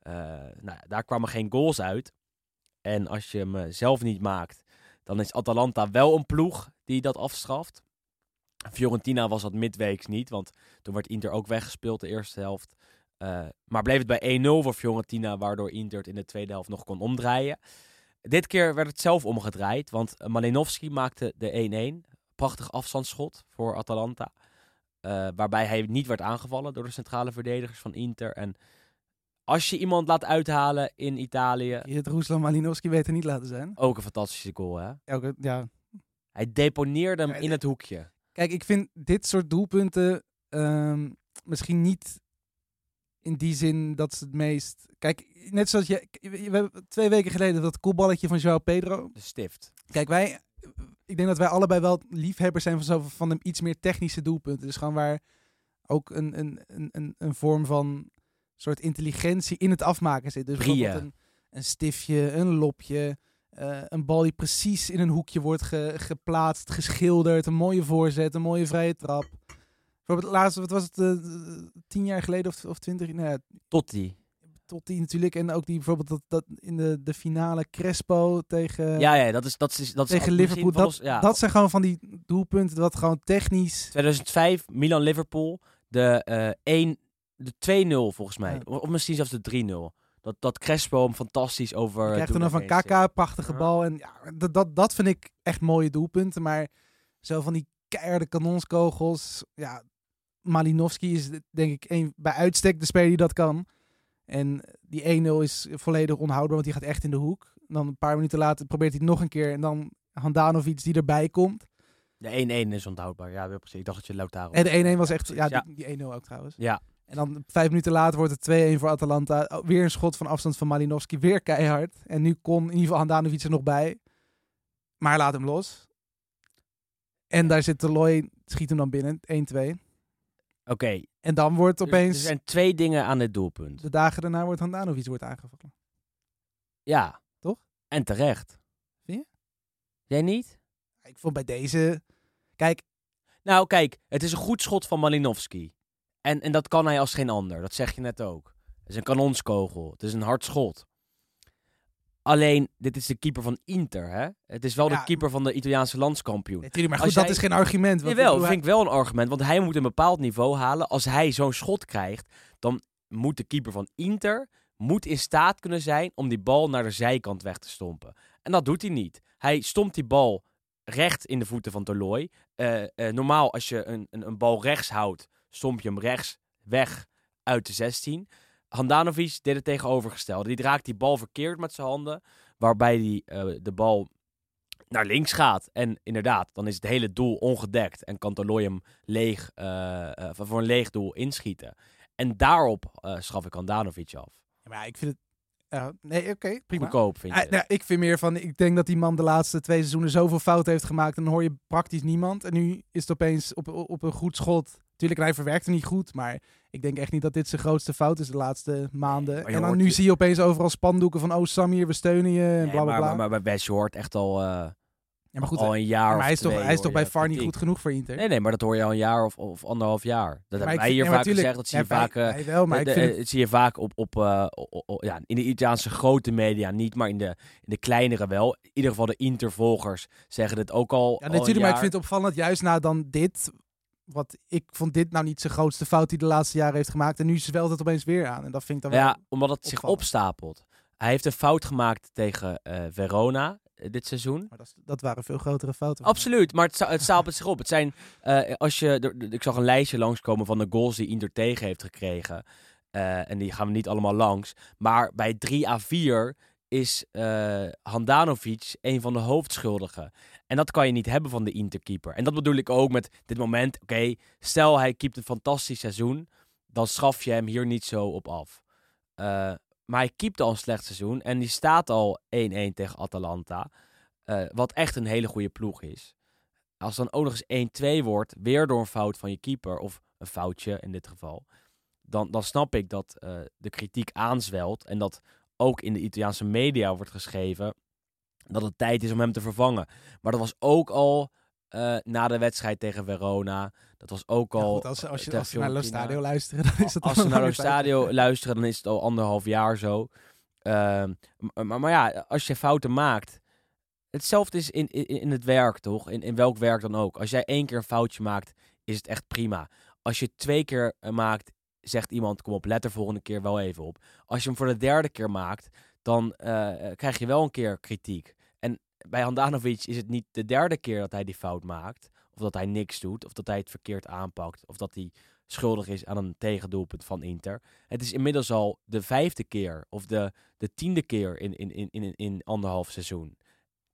Eh, nou, daar kwamen geen goals uit. En als je hem eh, zelf niet maakt, dan is Atalanta wel een ploeg die dat afstraft. Fiorentina was dat midweeks niet, want toen werd Inter ook weggespeeld de eerste helft. Eh, maar bleef het bij 1-0 voor Fiorentina, waardoor Inter het in de tweede helft nog kon omdraaien. Dit keer werd het zelf omgedraaid, want Malinowski maakte de 1-1. Prachtig afstandsschot voor Atalanta. Eh, waarbij hij niet werd aangevallen door de centrale verdedigers van Inter. En als je iemand laat uithalen in Italië, Je het Ruslan Malinowski beter niet laten zijn. ook een fantastische goal hè. Elke, ja. Hij deponeerde hem Ja, in het hoekje. Kijk, ik vind dit soort doelpunten ehm, misschien niet in die zin dat ze het meest... Kijk, net zoals je... We hebben twee weken geleden dat koelballetje van João Pedro. De stift. Kijk, wij... Ik denk dat wij allebei wel liefhebbers zijn van, zo, van de iets meer technische doelpunten. Dus gewoon waar ook een, een, een, een, een vorm van soort intelligentie in het afmaken zit. Dus bijvoorbeeld een, een stiftje, een lopje, eh, een bal die precies in een hoekje wordt ge- geplaatst, geschilderd, een mooie voorzet, een mooie vrije trap. Bijvoorbeeld laatst, wat was het, eh, tien jaar geleden of, of twintig? Nou ja, Totti. Tot die natuurlijk. En ook die bijvoorbeeld dat, dat in de, de finale Crespo tegen, Ja, ja, dat is, dat is, dat is tegen misschien Liverpool. van Dat, ons- ja. dat zijn gewoon van die doelpunten dat gewoon technisch... 2005, Milan-Liverpool. De, eh 1, de 2-0 volgens mij. Ja. Of, misschien zelfs de 3-0. Dat, dat Crespo hem fantastisch over... Je krijgt er dan van. Kaka, prachtige Ja. bal. En ja, dat, dat, dat vind ik echt mooie doelpunten. Maar zo van die keiharde kanonskogels. Ja, Malinowski is denk ik een, bij uitstek de speler die dat kan. En die 1-0 is volledig onhoudbaar, want die gaat echt in de hoek. Dan een paar minuten later probeert hij het nog een keer. En dan Handanovic die erbij komt. De 1-1 is onthoudbaar. Ja, precies. Ik dacht dat je Lautaro... En de 1-1 was echt... Ja, die, die 1-0 ook trouwens. Ja. En dan vijf minuten later wordt het 2-1 voor Atalanta. Oh, Weer een schot van afstand van Malinowski. Weer keihard. En nu kon in ieder geval Handanovic er nog bij. Maar laat hem los. En daar zit Loy, schiet hem dan binnen. 1-2. Oké. En dan wordt dus opeens... Er zijn twee dingen aan dit doelpunt. De dagen daarna wordt Handanovic wordt aangevallen. Ja. Toch? En terecht. Vind je? Jij niet? Ik vond bij deze... Kijk, Nou, kijk. Het is een goed schot van Malinowski. En, en dat kan hij als geen ander. Dat zeg je net ook. Het is een kanonskogel. Het is een hard schot. Alleen, dit is de keeper van Inter, hè? Het is wel Ja, de keeper van de Italiaanse landskampioen. natuurlijk, maar goed, dat is geen argument. Jawel, ik dat vind ik wel een argument. Want hij moet een bepaald niveau halen. Als hij zo'n schot krijgt, dan moet de keeper van Inter moet in staat kunnen zijn om die bal naar de zijkant weg te stompen. En dat doet hij niet. Hij stompt die bal recht in de voeten van Toloi. Eh, eh, normaal, als je een, een, een bal rechts houdt, stomp je hem rechts weg uit de 16. Handanovic deed het tegenovergestelde. Die raakt die bal verkeerd met zijn handen, waarbij hij eh, de bal naar links gaat. En inderdaad, dan is het hele doel ongedekt en kan hem leeg, eh, voor een leeg doel inschieten. En daarop schaf ik Handanovic af. Maar ik vind. Ja, nee, oké, prima. Goedkoop, vind je? Nou, ik vind meer van, ik denk dat die man de laatste twee seizoenen zoveel fouten heeft gemaakt. En dan hoor je praktisch niemand. En nu is het opeens op, op een goed schot. Tuurlijk, hij verwerkt niet goed. Maar ik denk echt niet dat dit zijn grootste fout is de laatste maanden. en dan nu je- zie je opeens overal spandoeken van... Oh, Samir, we steunen je. En Nee, bla, bla, maar, bla. maar, maar je hoort echt al, eh, ja, maar goed, al een jaar maar hij is toch, hij is toch bij VAR niet goed genoeg voor Inter? Nee, nee, maar dat hoor je al een jaar of, of anderhalf jaar. Dat hebben wij vind- hier nee, vaak tuurlijk, gezegd. Dat zie je wij- vaak... eh, wel, maar de- ik de- vind eh, het zie je vaak op, op, eh, ja, in de Italiaanse grote media niet, maar in de, in de kleinere wel. In ieder geval de Intervolgers zeggen dit ook al. Ja, al natuurlijk, maar ik vind het opvallend juist na dan dit. Wat ik vond dit nou niet zijn grootste fout die de laatste jaren heeft gemaakt. En nu zwelt het opeens weer aan. En dat vind ik dan wel. Ja, omdat het zich opstapelt. Hij heeft een fout gemaakt tegen eh, Verona eh, dit seizoen. Maar dat, dat waren veel grotere fouten. Absoluut, maar het, het stapelt zich op. Het zijn, eh, als je, ik zag een lijstje langskomen van de goals die Inter tegen heeft gekregen. En die gaan we niet allemaal langs. Maar bij 3 à 4 is eh, Handanovic een van de hoofdschuldigen. En dat kan je niet hebben van de Interkeeper. En dat bedoel ik ook met dit moment. Oké, stel hij keept een fantastisch seizoen. Dan schaf je hem hier niet zo op af. Eh, maar hij keept al een slecht seizoen. En die staat al 1-1 tegen Atalanta. eh, wat echt een hele goede ploeg is. Als dan ook nog eens 1-2 wordt, weer door een fout van je keeper, of een foutje in dit geval, dan, dan snap ik dat eh, de kritiek aanzwelt en dat ook in de Italiaanse media wordt geschreven dat het tijd is om hem te vervangen. Maar dat was ook al eh, na de wedstrijd tegen Verona. Dat was ook Ja, al. goed, als, als je, als je naar Lo Fiorentina. Stadio luistert, dan is het Als al ze een naar tijd stadio luisteren, dan is het al anderhalf jaar zo. Ehm, m- maar, maar ja, als je fouten maakt. Hetzelfde is in, in, in het werk, toch? In, in welk werk dan ook. Als jij één keer een foutje maakt, is het echt prima. Als je twee keer eh, maakt, zegt iemand: kom op, let er volgende keer wel even op. Als je hem voor de derde keer maakt, dan eh, eh, krijg je wel een keer kritiek. Bij Handanovic is het niet de derde keer dat hij die fout maakt. Of dat hij niks doet. Of dat hij het verkeerd aanpakt. Of dat hij schuldig is aan een tegendoelpunt van Inter. Het is inmiddels al de vijfde keer of de, de tiende keer in, in, in, in, in anderhalf seizoen.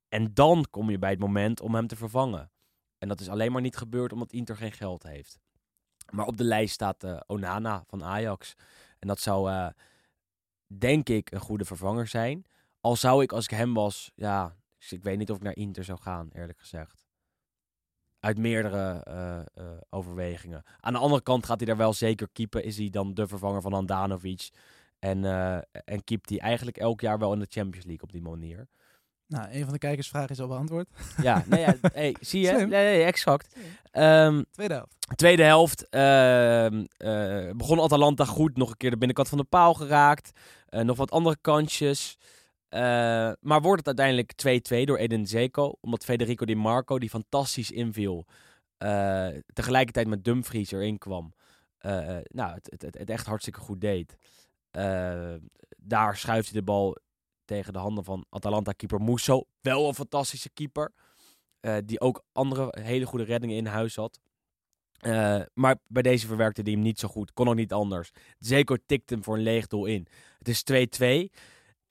En dan kom je bij het moment om hem te vervangen. En dat is alleen maar niet gebeurd omdat Inter geen geld heeft. Maar op de lijst staat eh, Onana van Ajax. En dat zou, eh, denk ik, een goede vervanger zijn. Al zou ik, als ik hem was, ja, dus ik weet niet of ik naar Inter zou gaan, eerlijk gezegd. Uit meerdere eh, eh, overwegingen. Aan de andere kant gaat hij daar wel zeker keepen. Is hij dan de vervanger van Andanovic? En, eh en keept hij eigenlijk elk jaar wel in de Champions League op die manier. Nou, een van de kijkersvragen is al beantwoord. Ja, nee, ja, hey, zie je? Nee, nee, exact. Ehm, Tweede helft. tweede helft ehm, eh, begon Atalanta goed. Nog een keer de binnenkant van de paal geraakt. Eh, nog wat andere kansjes. Eh, maar wordt het uiteindelijk 2-2 door Eden Zeko. Omdat Federico Di Marco, die fantastisch inviel, eh, tegelijkertijd met Dumfries erin kwam. Eh, nou, het, het, het, echt hartstikke goed deed. Daar schuift hij de bal tegen de handen van Atalanta-keeper Musso. Wel een fantastische keeper. die ook andere hele goede reddingen in huis had. Maar bij deze verwerkte hij hem niet zo goed. Kon ook niet anders. Zeko tikt hem voor een leeg doel in. Het is 2-2.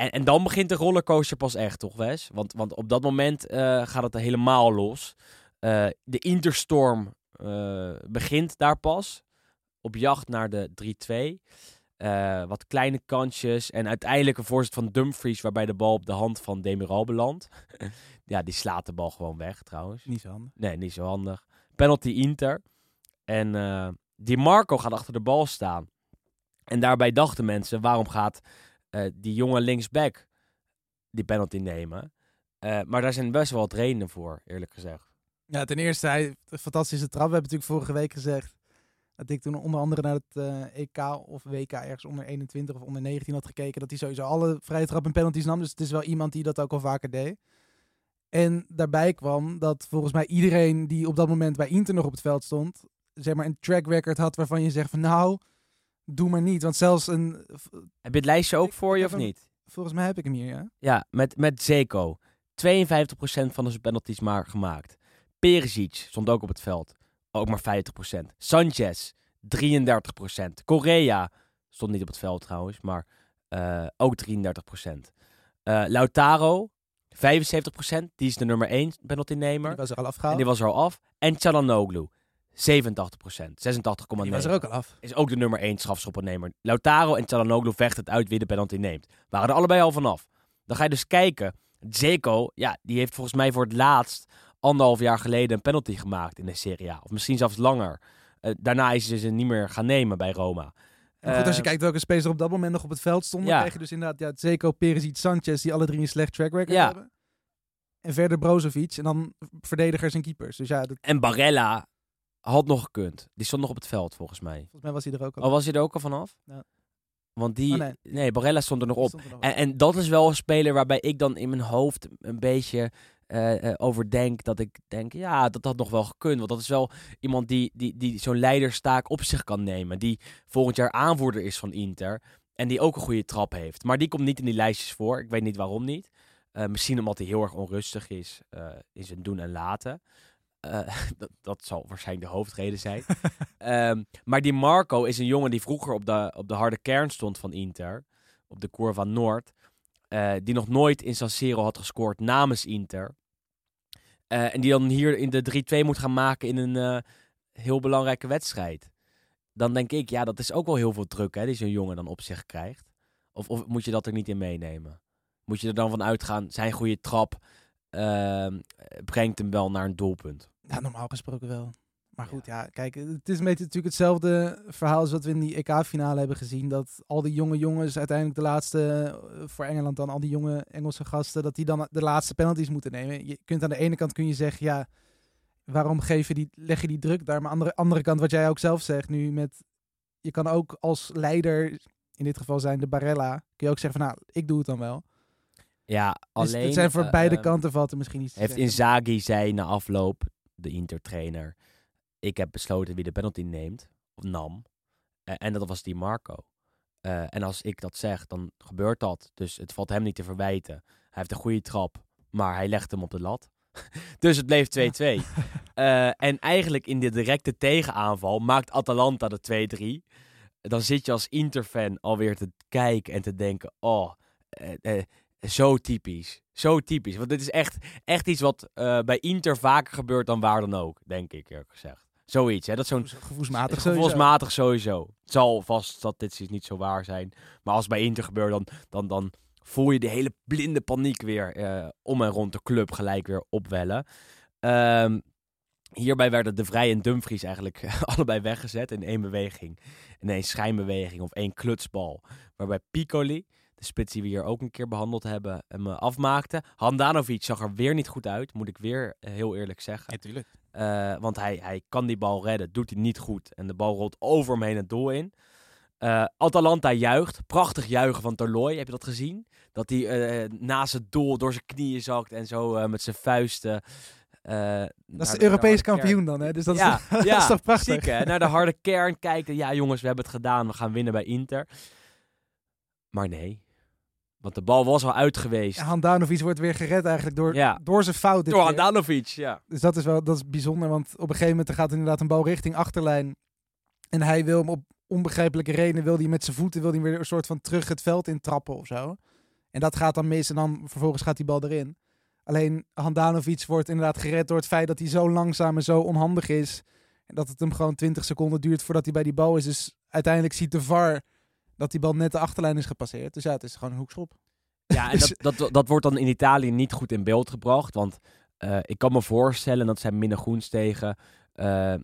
En, en dan begint de rollercoaster pas echt, toch Wes? Want, want op dat moment eh, gaat het helemaal los. Eh, de Interstorm eh, begint daar pas. Op jacht naar de 3-2. Eh, wat kleine kansjes. En uiteindelijk een voorzet van Dumfries. Waarbij de bal op de hand van Demiral belandt. ja, die slaat de bal gewoon weg trouwens. Niet zo handig. Nee, niet zo handig. Penalty Inter. En eh Di Marco gaat achter de bal staan. En daarbij dachten mensen, waarom gaat eh, die jonge linksback die penalty nemen? Eh, maar daar zijn best wel wat redenen voor, eerlijk gezegd. Ja, ten eerste, hij fantastische trap. We hebben natuurlijk vorige week gezegd dat ik toen onder andere naar het eh, EK of WK ergens onder 21 of onder 19 had gekeken. Dat hij sowieso alle vrije trap en penalties nam. Dus het is wel iemand die dat ook al vaker deed. En daarbij kwam dat volgens mij iedereen die op dat moment bij Inter nog op het veld stond, zeg maar een track record had waarvan je zegt van nou, doe maar niet. Want zelfs een, Heb je het lijstje ook Ik- voor je of hem- niet? volgens mij heb ik hem hier, ja. Ja, met, met Zeko. 52% van de penalties maar gemaakt. Perisic stond ook op het veld. Ook maar 50%. Sanchez, 33%. Correa stond niet op het veld trouwens, maar eh, ook 33%. Eh Lautaro, 75%. Die is de nummer 1 penaltynemer. Die was er al En afgehaald. die was er al af. En Chalanoglu, 87%. 86,9%. Die was er ook al af. Is ook de nummer 1 strafschoppennemer. Lautaro en Chalanoglu vechten het uit wie de penalty neemt. Waren er allebei al vanaf. Dan ga je dus kijken. Zeko, ja, die heeft volgens mij voor het laatst anderhalf jaar geleden een penalty gemaakt in de Serie A. Of misschien zelfs langer. Eh, daarna is ze ze niet meer gaan nemen bij Roma. En goed, als je Eh, kijkt welke spelers er op dat moment nog op het veld stonden, Ja. krijg je dus inderdaad ja, Zeko, Perisic, Sanchez, die alle drie een slecht track record Ja. hebben. En verder Brozovic en dan verdedigers en keepers. Dus ja, dat, En Barella had nog gekund. Die stond nog op het veld volgens mij. volgens mij was hij er ook al. Oh, was hij er ook al vanaf? Ja. Want die... Oh, nee. nee. Barella stond er nog op. Er nog En, en dat is wel een speler waarbij ik dan in mijn hoofd een beetje eh, over denk. Dat ik denk, ja, dat had nog wel gekund. Want dat is wel iemand die, die, die zo'n leiderstaak op zich kan nemen. Die volgend jaar aanvoerder is van Inter. En die ook een goede trap heeft. Maar die komt niet in die lijstjes voor. Ik weet niet waarom niet. Eh, misschien omdat hij heel erg onrustig is in zijn doen en laten. Eh, dat, dat zal waarschijnlijk de hoofdreden zijn. Ehm, maar die Marco is een jongen die vroeger op de, op de harde kern stond van Inter. Op de Curva Noord. eh, die nog nooit in San Siro had gescoord namens Inter. Eh, en die dan hier in de 3-2 moet gaan maken in een heel belangrijke wedstrijd. Dan denk ik, ja, dat is ook wel heel veel druk hè, die zo'n jongen dan op zich krijgt. Of, of moet je dat er niet in meenemen? Moet je er dan van uitgaan, zijn goede trap ehm, brengt hem wel naar een doelpunt? Ja, normaal gesproken wel. Maar goed, ja, kijk, het is een beetje natuurlijk hetzelfde verhaal als wat we in die EK-finale hebben gezien. Dat al die jonge jongens, uiteindelijk de laatste, eh, voor Engeland dan, al die jonge Engelse gasten, dat die dan de laatste penalties moeten nemen. Je kunt aan de ene kant kun je zeggen, ja, waarom geef je die, leg je die druk daar? Maar aan de andere kant, wat jij ook zelf zegt nu met, je kan ook als leider, in dit geval zijn de Barella, kun je ook zeggen van, nou, ik doe het dan wel. Ja, Dus alleen... het zijn voor eh, beide ehm, kanten valt er misschien iets Heeft. Inzaghi zei na afloop, de Inter-trainer, ik heb besloten wie de penalty neemt, of nam. Eh, en dat was die Marco. Eh, en als ik dat zeg, dan gebeurt dat. Dus het valt hem niet te verwijten. Hij heeft een goede trap, maar hij legt hem op de lat. dus het bleef 2-2. Eh, en eigenlijk in de directe tegenaanval maakt Atalanta de 2-3. Dan zit je als Inter-fan alweer te kijken en te denken, oh, eh, zo typisch. Zo typisch. Want dit is echt, echt iets wat eh, bij Inter vaker gebeurt dan waar dan ook, denk ik eerlijk gezegd. Zoiets, hè. Dat zo'n Gevoelsmatig sowieso. gevoelsmatig sowieso. Het zal vast statistisch niet zo waar zijn. Maar als het bij Inter gebeurt, dan, dan, dan voel je de hele blinde paniek weer eh, om en rond de club gelijk weer opwellen. Ehm, hierbij werden De Vrij en Dumfries eigenlijk allebei weggezet in één beweging. In één schijnbeweging of één klutsbal. Waarbij Piccoli, de spits die we hier ook een keer behandeld hebben, hem eh, afmaakte. Handanovic zag er weer niet goed uit, moet ik weer eh, heel eerlijk zeggen. Natuurlijk. Eh, want hij, hij kan die bal redden, doet hij niet goed. En de bal rolt over hem heen het doel in. Eh, Atalanta juicht. Prachtig juichen van Torlooi. Heb je dat gezien? Dat hij eh, naast het doel door zijn knieën zakt en zo eh, met zijn vuisten. eh, Dat is de Europees kampioen dan, hè? Dus dat is, ja, toch- ja, dat is toch prachtig? ziek, hè? Naar de harde kern kijken. Ja, jongens, we hebben het gedaan. We gaan winnen bij Inter. Maar nee. Want de bal was al uit geweest. Handanovic wordt weer gered eigenlijk door, Ja. door zijn fout. dit Door. Handanovic, ja. Dus dat is wel dat is bijzonder, want op een gegeven moment gaat inderdaad een bal richting achterlijn. En hij wil hem op onbegrijpelijke redenen, wil hij met zijn voeten wil hij weer een soort van terug het veld in trappen of zo. En dat gaat dan mis en dan vervolgens gaat die bal erin. Alleen Handanovic wordt inderdaad gered door het feit dat hij zo langzaam en zo onhandig is. En dat het hem gewoon 20 seconden duurt voordat hij bij die bal is. Dus uiteindelijk ziet de VAR dat die bal net de achterlijn is gepasseerd. Dus ja, het is gewoon een hoekschop. Ja, en dat, dat, dat wordt dan in Italië niet goed in beeld gebracht. Want eh, ik kan me voorstellen dat zij Minne Groens tegen... eh,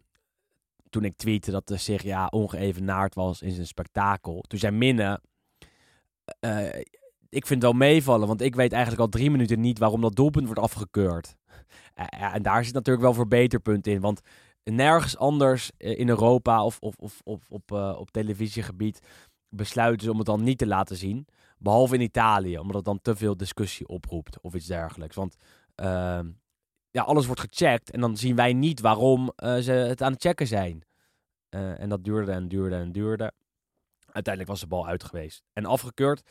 toen ik tweette dat de Serie A ongeëvenaard was in zijn spektakel. Toen zei Minne... eh, ik vind het wel meevallen, want ik weet eigenlijk al drie minuten niet waarom dat doelpunt wordt afgekeurd. En daar zit natuurlijk wel verbeterpunt in. Want nergens anders in Europa of, of, of, of op, op televisiegebied besluiten ze om het dan niet te laten zien. Behalve in Italië, omdat het dan te veel discussie oproept of iets dergelijks. Want ehm, ja, alles wordt gecheckt en dan zien wij niet waarom eh, ze het aan het checken zijn. Eh, en dat duurde en duurde en duurde. Uiteindelijk was de bal uit geweest. En afgekeurd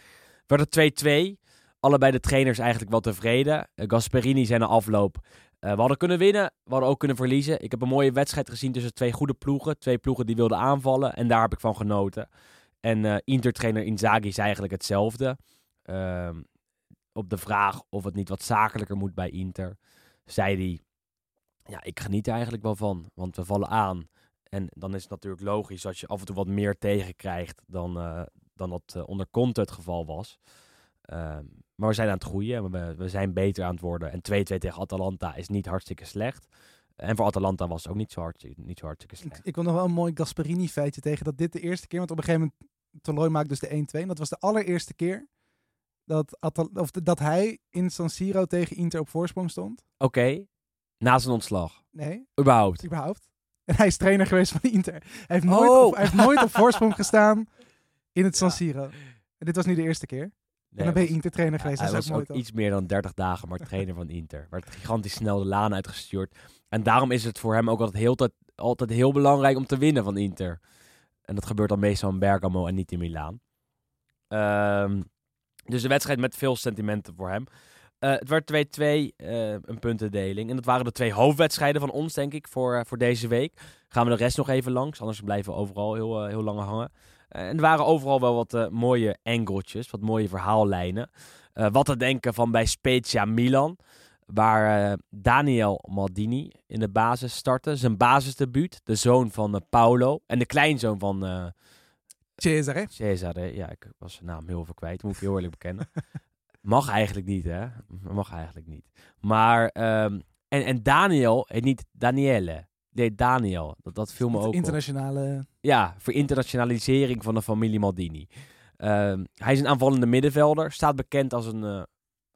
werd het 2-2. Allebei de trainers eigenlijk wel tevreden. Eh, Gasperini zei na afloop... we hadden kunnen winnen, we hadden ook kunnen verliezen. Ik heb een mooie wedstrijd gezien tussen twee goede ploegen. Twee ploegen die wilden aanvallen en daar heb ik van genoten. En eh Inter-trainer Inzaghi zei eigenlijk hetzelfde. Ehm, op de vraag of het niet wat zakelijker moet bij Inter, zei hij: Ja, ik geniet er eigenlijk wel van, want we vallen aan. En dan is het natuurlijk logisch dat je af en toe wat meer tegenkrijgt dan, eh, dan dat eh, onder Conte het geval was. Ehm, maar we zijn aan het groeien en we, we zijn beter aan het worden. En 2-2 tegen Atalanta is niet hartstikke slecht. En voor Atalanta was het ook niet zo, hartstikke, niet zo hartstikke Ik, slecht. ik wil nog wel een mooi Gasperini feitje tegen dat dit de eerste keer, want op een gegeven moment Toloi maakt dus de 1-2. En dat was de allereerste keer dat, Atal- of dat hij in San Siro tegen Inter op voorsprong stond. Oké, na zijn ontslag. Nee, Überhaupt. überhaupt. En hij is trainer geweest van Inter. Hij heeft nooit, Oh. op, hij heeft nooit op voorsprong gestaan in het San. Siro. En dit was nu de eerste keer. En dan ben je was- Inter trainer geweest. Hij dat is was ook mooi iets meer dan 30 dagen maar trainer van Inter. Werd gigantisch snel de laan uitgestuurd. En daarom is het voor hem ook altijd heel, tijd- altijd heel belangrijk om te winnen van Inter. En dat gebeurt dan meestal in Bergamo en niet in Milaan. Ehm, dus de wedstrijd met veel sentimenten voor hem. Eh, het werd 2-2, eh, een puntendeling. En dat waren de twee hoofdwedstrijden van ons, denk ik, voor, eh, voor deze week. Gaan we de rest nog even langs, anders blijven we overal heel, heel lang hangen. Eh, en er waren overal wel wat eh, mooie angeltjes, wat mooie verhaallijnen. Eh, wat te denken van bij Spezia Milan, waar Daniel Maldini in de basis startte. Zijn basisdebuut, de zoon van Paolo en de kleinzoon van, eh, Cesare. Cesare, ja, ik was zijn naam heel veel kwijt, moet ik heel eerlijk bekennen. Mag eigenlijk niet, hè? Mag eigenlijk niet. Maar, ehm, en, en Daniel heet niet Daniele. Nee, Daniel. Dat, dat viel me ook op. internationale... Ja, voor internationalisering van de familie Maldini. Ehm, hij is een aanvallende middenvelder. Staat bekend als een, eh,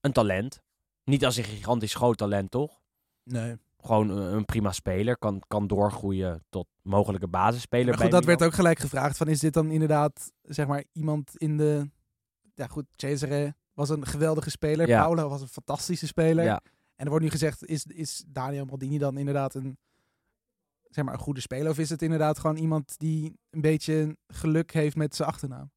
een talent. Niet als een gigantisch groot talent, toch? Nee. Gewoon een, een prima speler. Kan, kan doorgroeien tot mogelijke basisspeler Maar bij goed, dat Milan. werd ook gelijk gevraagd van is dit dan inderdaad, zeg maar, iemand in de... Ja goed, Cesare was een geweldige speler. Ja. Paolo was een fantastische speler. Ja. En er wordt nu gezegd, is, is Daniel Maldini dan inderdaad een, zeg maar, een goede speler? Of is het inderdaad gewoon iemand die een beetje geluk heeft met zijn achternaam?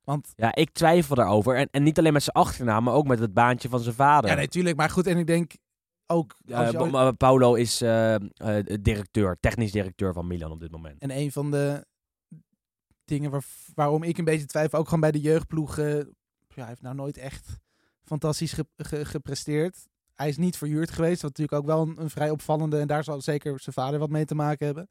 Want, Ja, ik twijfel daarover. En, en niet alleen met zijn achternaam, maar ook met het baantje van zijn vader. ja, natuurlijk. maar goed, en ik denk ook... Ooit- Pa- Paolo is eh, directeur, technisch directeur van Milan op dit moment. En een van de dingen waar, waarom ik een beetje twijfel, ook gewoon bij de jeugdploegen. Ja, hij heeft nou nooit echt fantastisch ge- ge- gepresteerd. Hij is niet verhuurd geweest, wat natuurlijk ook wel een, een vrij opvallende. En daar zal zeker zijn vader wat mee te maken hebben.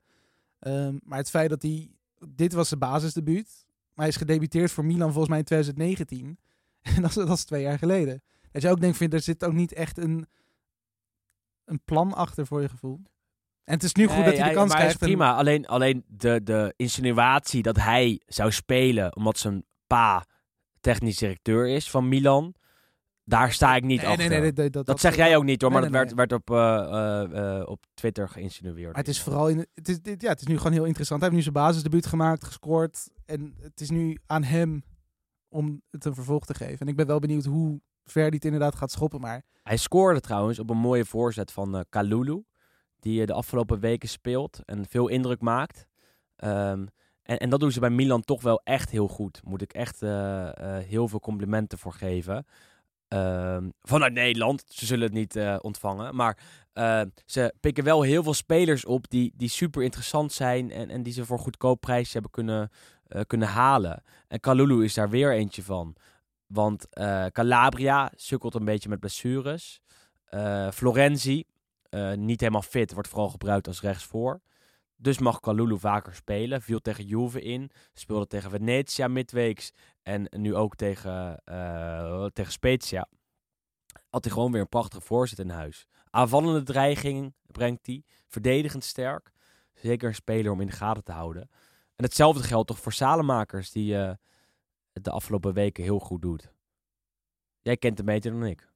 Ehm, maar het feit dat hij. Dit was zijn basisdebuut. Maar hij is gedebuteerd voor Milan volgens mij in 2019. En dat is, dat is twee jaar geleden. Dat je ook denkt, vind, er zit ook niet echt een, een plan achter voor je gevoel. En het is nu goed Nee, dat hij de kans hij is krijgt. en- prima. Alleen, alleen de, de insinuatie dat hij zou spelen omdat zijn pa technisch directeur is van Milan, daar sta ik niet Nee, achter. nee, nee, nee, dat, dat, zeg jij ook niet hoor, maar dat werd, werd op, eh, eh, eh, op Twitter geïnsinueerd. Het is vooral in, het is, dit, ja, het is nu gewoon heel interessant. Hij heeft nu zijn basisdebuut gemaakt, gescoord. En het is nu aan hem om het een vervolg te geven. En ik ben wel benieuwd hoe ver hij het inderdaad gaat schoppen. Maar Hij scoorde trouwens op een mooie voorzet van Kalulu, die de afgelopen weken speelt en veel indruk maakt. Ehm, en, en dat doen ze bij Milan toch wel echt heel goed. Moet ik echt heel veel complimenten voor geven. Ehm, vanuit Nederland, ze zullen het niet eh, ontvangen. Maar eh, ze pikken wel heel veel spelers op die, die super interessant zijn en, en die ze voor goedkoop prijs hebben kunnen, eh, kunnen halen. En Kalulu is daar weer eentje van. Want Calabria sukkelt een beetje met blessures. Florenzi, niet helemaal fit, wordt vooral gebruikt als rechtsvoor. Dus mag Kalulu vaker spelen. Viel tegen Juve in. Speelde tegen Venezia midweeks. En nu ook tegen, eh, tegen Spezia. Had hij gewoon weer een prachtige voorzet in huis. Aanvallende dreiging brengt hij. Verdedigend sterk. Zeker een speler om in de gaten te houden. En hetzelfde geldt toch voor Salemakers, die het de afgelopen weken heel goed doet. Jij kent hem beter dan ik.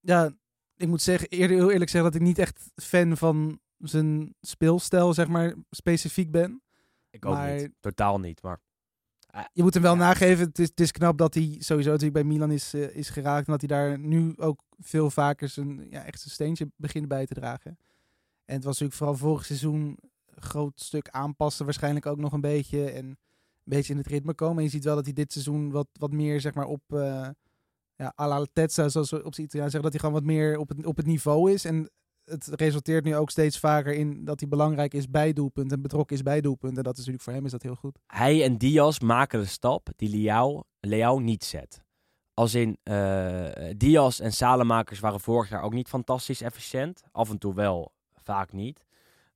ja, ik moet zeggen, heel eerlijk zeggen dat ik niet echt fan van zijn speelstijl, zeg maar, specifiek ben. Ik ook Maar- niet. Totaal niet. Maar Je moet hem wel Ja. nageven. Het is, het is knap dat hij sowieso natuurlijk bij Milan is, eh, is geraakt. En dat hij daar nu ook veel vaker zijn, ja, echt zijn steentje begint bij te dragen. En het was natuurlijk vooral vorig seizoen een groot stuk aanpassen. Waarschijnlijk ook nog een beetje. En een beetje in het ritme komen. En je ziet wel dat hij dit seizoen wat, wat meer zeg maar op... eh ja, alla altezza, zoals we op zijn Italiaans zeggen. Dat hij gewoon wat meer op het, op het niveau is. En het resulteert nu ook steeds vaker in dat hij belangrijk is bij doelpunt. En betrokken is bij doelpunt. En dat is natuurlijk voor hem is dat heel goed. hij en Diaz maken de stap die Leao, Leao niet zet. Als in eh Diaz en Salemakers waren vorig jaar ook niet fantastisch efficiënt. Af en toe wel, vaak niet.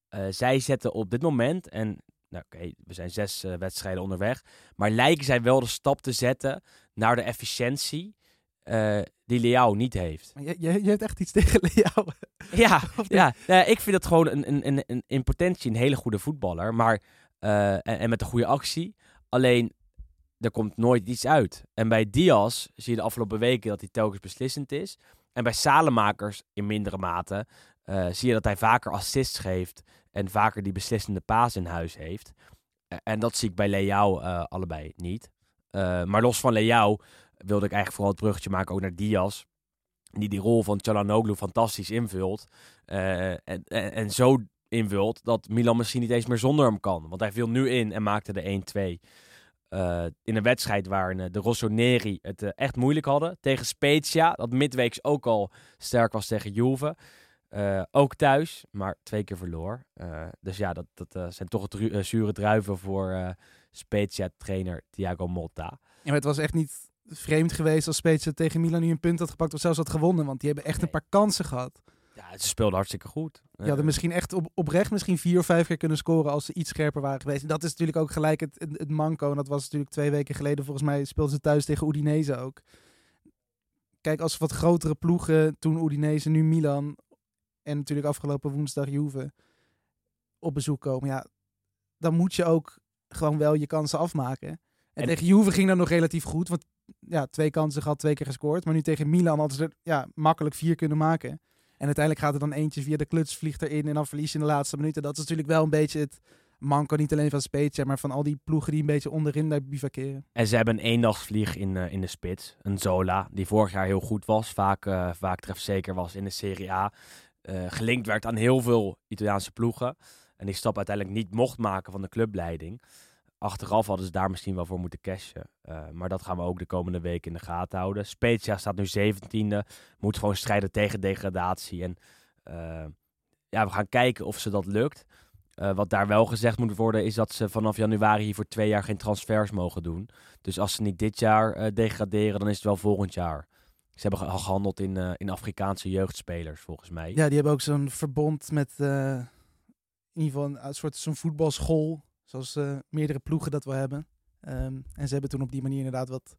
Eh, zij zetten op dit moment, en nou, we zijn zes eh, wedstrijden onderweg. Maar lijken zij wel de stap te zetten naar de efficiëntie eh, die Leao niet heeft. Je, je, je hebt echt iets tegen Leao. Ja, ja, ja, ik vind het gewoon een, een, een, een, in potentie een hele goede voetballer. Maar, eh, en, en met een goede actie. Alleen, er komt nooit iets uit. En bij Diaz zie je de afgelopen weken dat hij telkens beslissend is. En bij Salemakers in mindere mate eh, zie je dat hij vaker assists geeft. En vaker die beslissende paas in huis heeft. En dat zie ik bij Leao allebei niet. Maar los van Leao wilde ik eigenlijk vooral het bruggetje maken ook naar Diaz. Die die rol van Çalhanoğlu fantastisch invult. eh, en, en, en zo invult dat Milan misschien niet eens meer zonder hem kan. Want hij viel nu in en maakte de 1-2. eh, in een wedstrijd waarin eh, de Rossoneri het echt moeilijk hadden. Tegen Spezia, dat midweeks ook al sterk was tegen Juve. Ook thuis, maar twee keer verloor. Dus ja, dat, dat zijn toch zure druiven voor Spezia-trainer Thiago Motta. Ja, maar het was echt niet vreemd geweest als Spezia tegen Milan nu een punt had gepakt of zelfs had gewonnen. Want die hebben echt een paar kansen gehad. Ja, ze speelden hartstikke goed. Die hadden misschien echt op, oprecht misschien vier of vijf keer kunnen scoren als ze iets scherper waren geweest. En dat is natuurlijk ook gelijk het, het, het manco. En dat was natuurlijk twee weken geleden. Volgens mij speelden ze thuis tegen Udinese ook. Kijk, als wat grotere ploegen, toen Udinese, nu Milan. En natuurlijk afgelopen woensdag Juve op bezoek komen. Ja, dan moet je ook gewoon wel je kansen afmaken. En, En- tegen Juve ging dat nog relatief goed. Want ja, twee kansen gehad, twee keer gescoord. Maar nu tegen Milan hadden ze er ja, makkelijk vier kunnen maken. En uiteindelijk gaat er dan eentje via de kluts, vliegt erin en dan verlies je in de laatste minuten. Dat is natuurlijk wel een beetje het manco, niet alleen van Spezia, maar van al die ploegen die een beetje onderin daar bivakeren. En ze hebben een eendagsvlieg in, eh, in de spits. Een Zola, die vorig jaar heel goed was. Vaak, eh vaak trefzeker was in de Serie A. Eh, gelinkt werd aan heel veel Italiaanse ploegen. En die stap uiteindelijk niet mocht maken van de clubleiding. Achteraf hadden ze daar misschien wel voor moeten cashen. Eh, maar dat gaan we ook de komende weken in de gaten houden. Spezia staat nu 17e. Moet gewoon strijden tegen degradatie. En eh, ja, we gaan kijken of ze dat lukt. Eh, wat daar wel gezegd moet worden, is dat ze vanaf januari voor twee jaar geen transfers mogen doen. Dus als ze niet dit jaar degraderen, dan is het wel volgend jaar. Ze hebben ge- gehandeld in, in Afrikaanse jeugdspelers, volgens mij. Ja, die hebben ook zo'n verbond met in ieder geval een soort zo'n voetbalschool, zoals eh, meerdere ploegen dat wel hebben. Ehm, en ze hebben toen op die manier inderdaad wat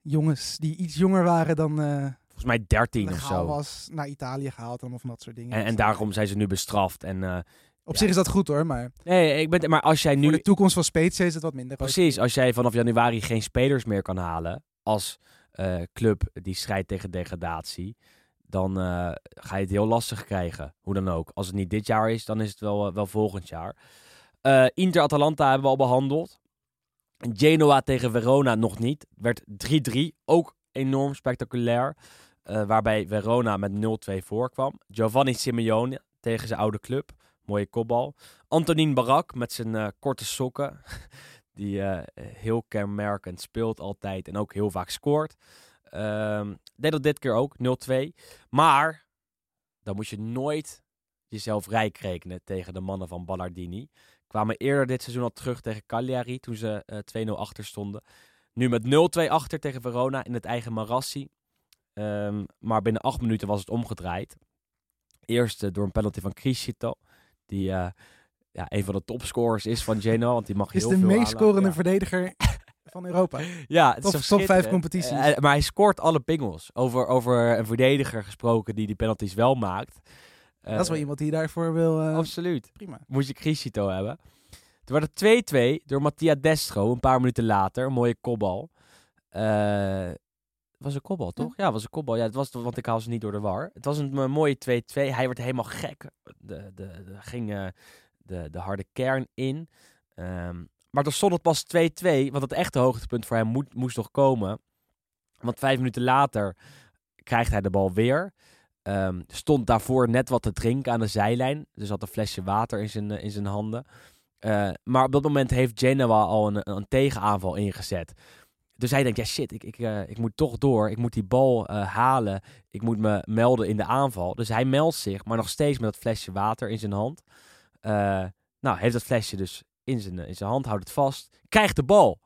jongens die iets jonger waren dan eh Volgens mij 13 of zo. was naar Italië gehaald en van dat soort dingen. En, en daarom zijn ze nu bestraft. En, eh, Op ja. zich is dat goed hoor, maar nee, ik ben, maar als jij voor nu... de toekomst van Spezia is het wat minder. Precies, als jij vanaf januari geen spelers meer kan halen als eh, club die strijdt tegen degradatie, dan eh, ga je het heel lastig krijgen. Hoe dan ook. Als het niet dit jaar is, dan is het wel, eh, wel volgend jaar. Eh, Inter-Atalanta hebben we al behandeld. Genoa tegen Verona nog niet. Werd 3-3. Ook enorm spectaculair. Eh, waarbij Verona met 0-2 voorkwam. Giovanni Simeone tegen zijn oude club. Mooie kopbal. Antonin Barak met zijn eh, korte sokken. Die heel kenmerkend speelt altijd en ook heel vaak scoort. Ehm deed dat dit keer ook, 0-2. Maar dan moet je nooit jezelf rijk rekenen tegen de mannen van Ballardini. Kwamen eerder dit seizoen al terug tegen Cagliari toen ze eh 2-0 achter stonden. Nu met 0-2 achter tegen Verona in het eigen Marassi. Ehm, maar binnen acht minuten was het omgedraaid. Eerst eh, door een penalty van Criscito. Die eh, ja, een van de topscorers is van Genoa. Want die mag is heel de veel meest aanlaten. verdediger Ja. verdediger van Europa. Ja, het Top- is top vijf competities. Maar hij scoort alle pingels. Over, over een verdediger gesproken die die penalties wel maakt. Dat is wel Eh, iemand die daarvoor wil. eh, Absoluut. prima. Moet je Crisito hebben. Toen werd het 2-2 door Mattia Destro. Een paar minuten later. Een mooie kopbal. Eh, was een kopbal, toch? Ja, het was een kopbal. Ja, het was, want ik haal ze niet door de war. Het was een, mooie 2-2. Hij werd helemaal gek. De, de, de, ging eh, de, de harde kern in. Ehm, maar dan stond het pas 2-2. Want het echte hoogtepunt voor hem moet, moest nog komen. Want vijf minuten later krijgt hij de bal weer. Ehm, stond daarvoor net wat te drinken aan de zijlijn. Dus had een flesje water in zijn, eh, in zijn handen. Eh, maar op dat moment heeft Genoa al een, een tegenaanval ingezet. Dus hij denkt, ja shit, ik, ik, eh, ik moet toch door. Ik moet die bal halen. Ik moet me melden in de aanval. Dus hij meldt zich, maar nog steeds met dat flesje water in zijn hand. Nou, heeft dat flesje dus in zijn, in zijn hand, houdt het vast. Krijgt de bal.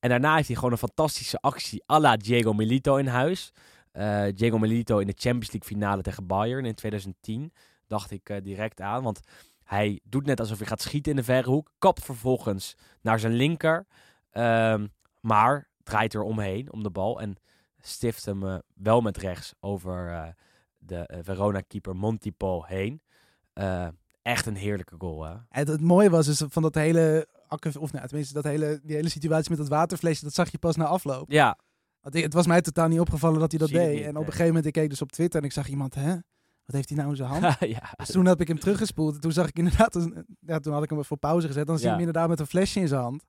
En daarna heeft hij gewoon een fantastische actie à la Diego Milito in huis. Eh, Diego Milito in de Champions League finale tegen Bayern in 2010. Dacht ik eh, direct aan, want hij doet net alsof hij gaat schieten in de verre hoek. Kapt vervolgens naar zijn linker. Ehm, maar draait er omheen om de bal. En stift hem eh, wel met rechts over de Verona-keeper Montipo heen. Echt een heerlijke goal, hè? En het mooie was dus van dat hele, of nou, tenminste dat hele, die hele situatie met dat waterflesje, dat zag je pas na afloop. Ja, het was mij totaal niet opgevallen dat hij dat Zie deed. niet, en op een gegeven moment, ik keek dus op Twitter en ik zag iemand, hè? Wat heeft hij nou in zijn hand? ja. Dus toen heb ik hem teruggespoeld. En toen zag ik inderdaad, een- ja, toen had ik hem voor pauze gezet. Dan zie je hem inderdaad met een flesje in zijn hand.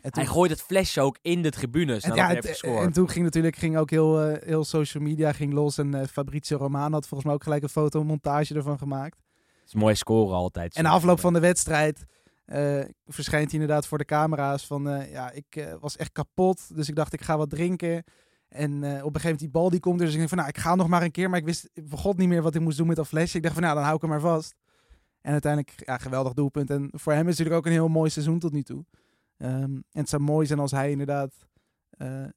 En toen, Hij gooit het flesje ook in de tribunes en, ja, het- en toen ging natuurlijk ging ook heel, eh, heel social media ging los. En eh, Fabrizio Romano had volgens mij ook gelijk een fotomontage ervan gemaakt. Het is een mooie score altijd. En na afloop van de wedstrijd eh, verschijnt hij inderdaad voor de camera's van... eh, ja, ik eh, was echt kapot, dus ik dacht ik ga wat drinken. En op een gegeven moment die bal die komt er, dus ik denk van nou, ik ga nog maar een keer. Maar ik wist voor god niet meer wat ik moest doen met dat flesje. Ik dacht van nou, dan hou ik hem maar vast. En uiteindelijk, ja, geweldig doelpunt. En voor hem is het natuurlijk ook een heel mooi seizoen tot nu toe. Ehm, en het zou mooi zijn als hij inderdaad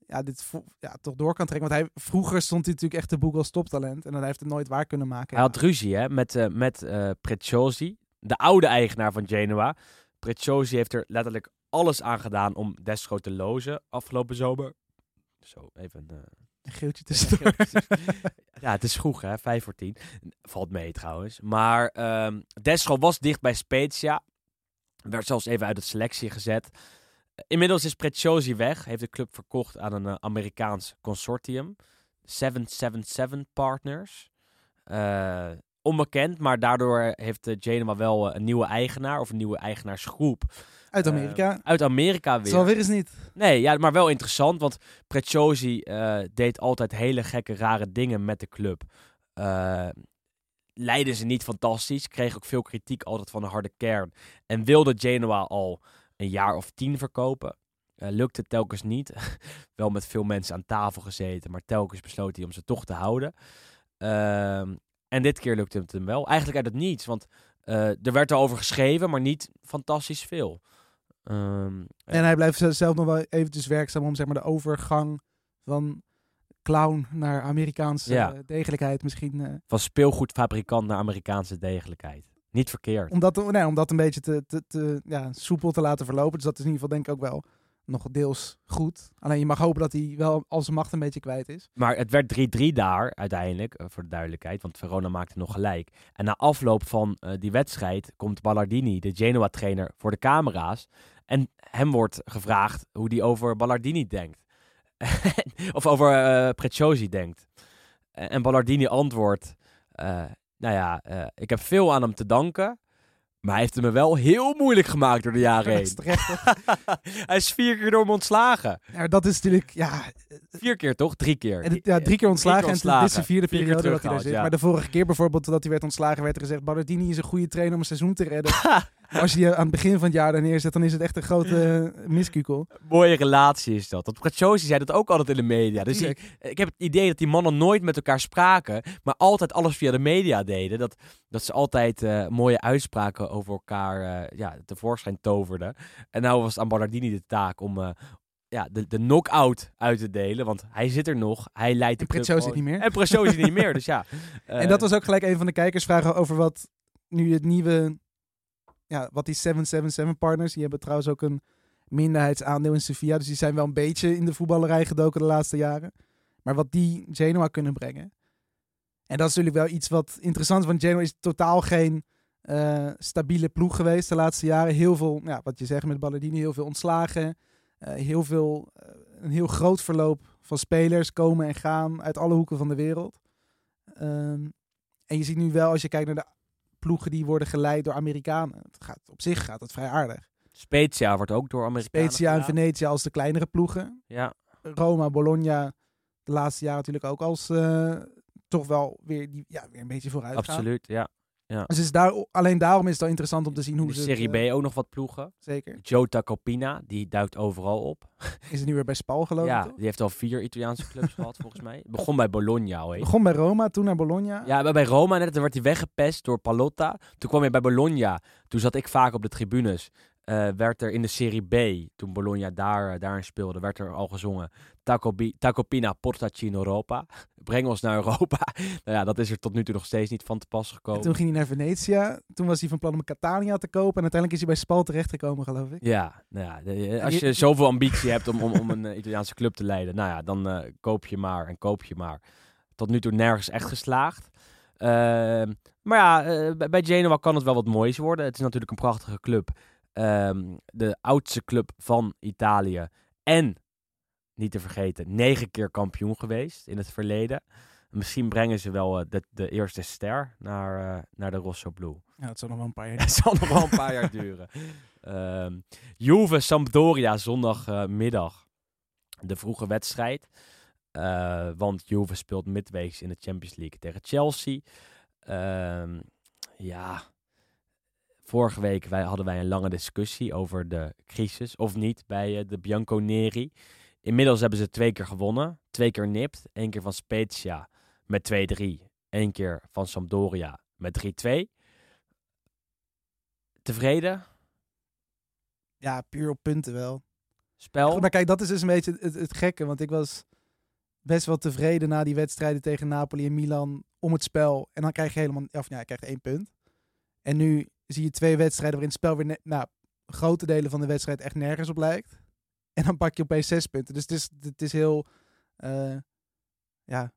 ja, dit ja, toch door kan trekken. Want hij, vroeger stond hij natuurlijk echt de boek als toptalent. En dan heeft het nooit waar kunnen maken. Hij had ruzie hè, met, met Preziosi, de oude eigenaar van Genoa. Preziosi heeft er letterlijk alles aan gedaan om Destro te lozen afgelopen zomer. Zo, even... eh, Een geeltje tussendoor. ja, het is vroeg hè, vijf voor tien. Valt mee trouwens. Maar Destro was dicht bij Spezia. Werd zelfs even uit de selectie gezet. Inmiddels is Preziosi weg. Heeft de club verkocht aan een eh, Amerikaans consortium. 777 Partners. Eh, onbekend, maar daardoor heeft eh, Genoa wel eh, een nieuwe eigenaar. Of een nieuwe eigenaarsgroep. Uit Eh, Amerika. uit Amerika weer. zal weer eens niet. Nee, ja, maar wel interessant, want Preziosi eh, deed altijd hele gekke, rare dingen met de club. Leidden ze niet fantastisch, kreeg ook veel kritiek altijd van de harde kern. En wilde Genoa al een jaar of tien verkopen. Lukte telkens niet. wel met veel mensen aan tafel gezeten, maar telkens besloot hij om ze toch te houden. En dit keer lukte het hem wel. Eigenlijk uit het niets, want eh, er werd erover geschreven, maar niet fantastisch veel. Ehm, En hij blijft zelf nog wel eventjes werkzaam om zeg maar, de overgang van clown naar Amerikaanse Ja. eh, degelijkheid misschien... eh, van speelgoedfabrikant naar Amerikaanse degelijkheid. Niet verkeerd. om, dat, nee, om dat een beetje te, te, te, ja, soepel te laten verlopen. Dus dat is in ieder geval denk ik ook wel nog deels goed. Alleen je mag hopen dat hij wel al zijn macht een beetje kwijt is. Maar het werd 3-3 daar uiteindelijk, eh, voor de duidelijkheid. Want Verona maakte nog gelijk. En na afloop van eh, die wedstrijd komt Ballardini, de Genoa-trainer, voor de camera's. En hem wordt gevraagd hoe hij over Ballardini denkt. of over Preziosi denkt. En Ballardini antwoordt... nou ja, ik heb veel aan hem te danken. Maar hij heeft het me wel heel moeilijk gemaakt door de jaren heen. hij is vier keer door me ontslagen. Ja, dat is natuurlijk... Ja, Vier keer toch? Drie keer. en ja, drie keer ontslagen. keer En dit is de vierde Vier periode dat hij daar zit. ja. Maar de vorige keer bijvoorbeeld dat hij werd ontslagen, werd er gezegd... Ballardini is een goede trainer om een seizoen te redden. Als je die aan het begin van het jaar daar neerzet, dan is het echt een grote uh, miskukel. Mooie relatie is dat. Want Preziosi zei dat ook altijd in de media. Dus die- ik heb het idee dat die mannen nooit met elkaar spraken, maar altijd alles via de media deden. Dat, dat ze altijd eh, mooie uitspraken over elkaar eh, ja, tevoorschijn toverden. En nou was het aan Ballardini de taak om ja, de, de knock-out uit te delen. Want hij zit er nog. Hij leidt de En club gewoon- niet meer. En Preziosi niet meer, dus ja. en dat was ook gelijk een van de kijkersvragen over wat nu het nieuwe... Ja, wat die 777 partners, die hebben trouwens ook een minderheidsaandeel in Sevilla. Dus die zijn wel een beetje in de voetballerij gedoken de laatste jaren. Maar wat die Genoa kunnen brengen. En dat is natuurlijk wel iets wat interessant is. Want Genoa is totaal geen eh, stabiele ploeg geweest de laatste jaren. Heel veel, ja, wat je zegt met Ballardini, heel veel ontslagen. Eh, heel veel, eh, een heel groot verloop van spelers komen en gaan uit alle hoeken van de wereld. Ehm, en je ziet nu wel, als je kijkt naar de ploegen die worden geleid door Amerikanen. Het gaat, op zich gaat het vrij aardig. Spezia wordt ook door Amerikanen Spezia en. Venetië als de kleinere ploegen. Ja, Roma, Bologna de laatste jaren natuurlijk ook als eh, toch wel weer, die, ja, weer een beetje vooruit gaan. absoluut. Ja. Dus is daar, alleen daarom is het wel interessant om te zien hoe de ze Serie het, eh, B ook nog wat ploegen. zeker. Jota Copina, die duikt overal op. Is het nu weer bij Spal geloof ja, toch? die heeft al vier Italiaanse clubs gehad volgens mij. Begon bij Bologna al. Begon bij Roma, toen naar Bologna. Ja, bij- bij Roma net, toen werd hij weggepest door Palotta. Toen kwam hij bij Bologna. Toen zat ik vaak op de tribunes. Eh, werd er in de Serie B, toen Bologna daar, eh, daarin speelde, werd er al gezongen. Taco, Bi- Taco Pina portaci in Europa. Breng ons naar Europa. nou ja, dat is er tot nu toe nog steeds niet van te pas En gekomen. toen ging hij naar Venetië. Toen was hij van plan om Catania te kopen. En uiteindelijk is hij bij Spal terechtgekomen, geloof ik. Ja, nou ja, de- als je- zoveel ambitie hebt om, om, om een eh, Italiaanse club te leiden, nou ja, dan eh, koop je maar en koop je maar. Tot nu toe nergens echt geslaagd. Ehm, maar ja, eh, bij- bij Genoa kan het wel wat moois worden. Het is natuurlijk een prachtige club. Ehm, de oudste club van Italië. En, niet te vergeten, negen keer kampioen geweest in het verleden. Misschien brengen ze wel eh, de, de eerste ster naar, eh, naar de Rosso Blue. Ja, dat zal nog wel een paar jaar Het zal nog wel een paar jaar duren. Ehm Juve Sampdoria zondagmiddag. de vroege wedstrijd. Eh, want Juve speelt midweeks in de Champions League tegen Chelsea. Ehm, ja, vorige week wij, hadden wij een lange discussie over de crisis of niet bij eh, de Bianconeri. Inmiddels hebben ze twee keer gewonnen. Twee keer nipt. Eén keer van Spezia met 2-3. Eén keer van Sampdoria met 3-2. Tevreden? Ja, puur op punten wel. spel. Maar kijk, dat is dus een beetje het, het gekke. Want ik was best wel tevreden na die wedstrijden tegen Napoli en Milan om het spel. En dan krijg je helemaal, of ja, je krijgt één punt. En nu zie je twee wedstrijden waarin het spel weer, ne- nou, grote delen van de wedstrijd echt nergens op lijkt. En dan pak je opeens zes punten. Dus het is, het is heel, eh, ja,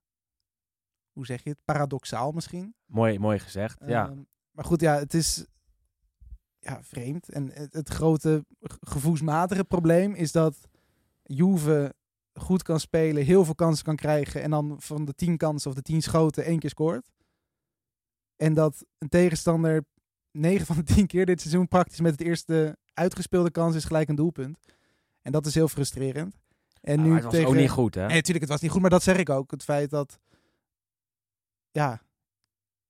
hoe zeg je het? Paradoxaal misschien. Mooi, mooi gezegd. ja. Ehm, maar goed, ja, het is ja, vreemd. En het, het grote ge- gevoelsmatige probleem is dat Juve goed kan spelen, heel veel kansen kan krijgen en dan van de tien kansen of de tien schoten één keer scoort. En dat een tegenstander 9 van de 10 keer dit seizoen praktisch met het eerste uitgespeelde kans is gelijk een doelpunt. En dat is heel frustrerend. En Ja, nu het was tegen... ook niet goed, hè? Nee, natuurlijk, het was niet goed, maar dat zeg ik ook. Het feit dat, ja,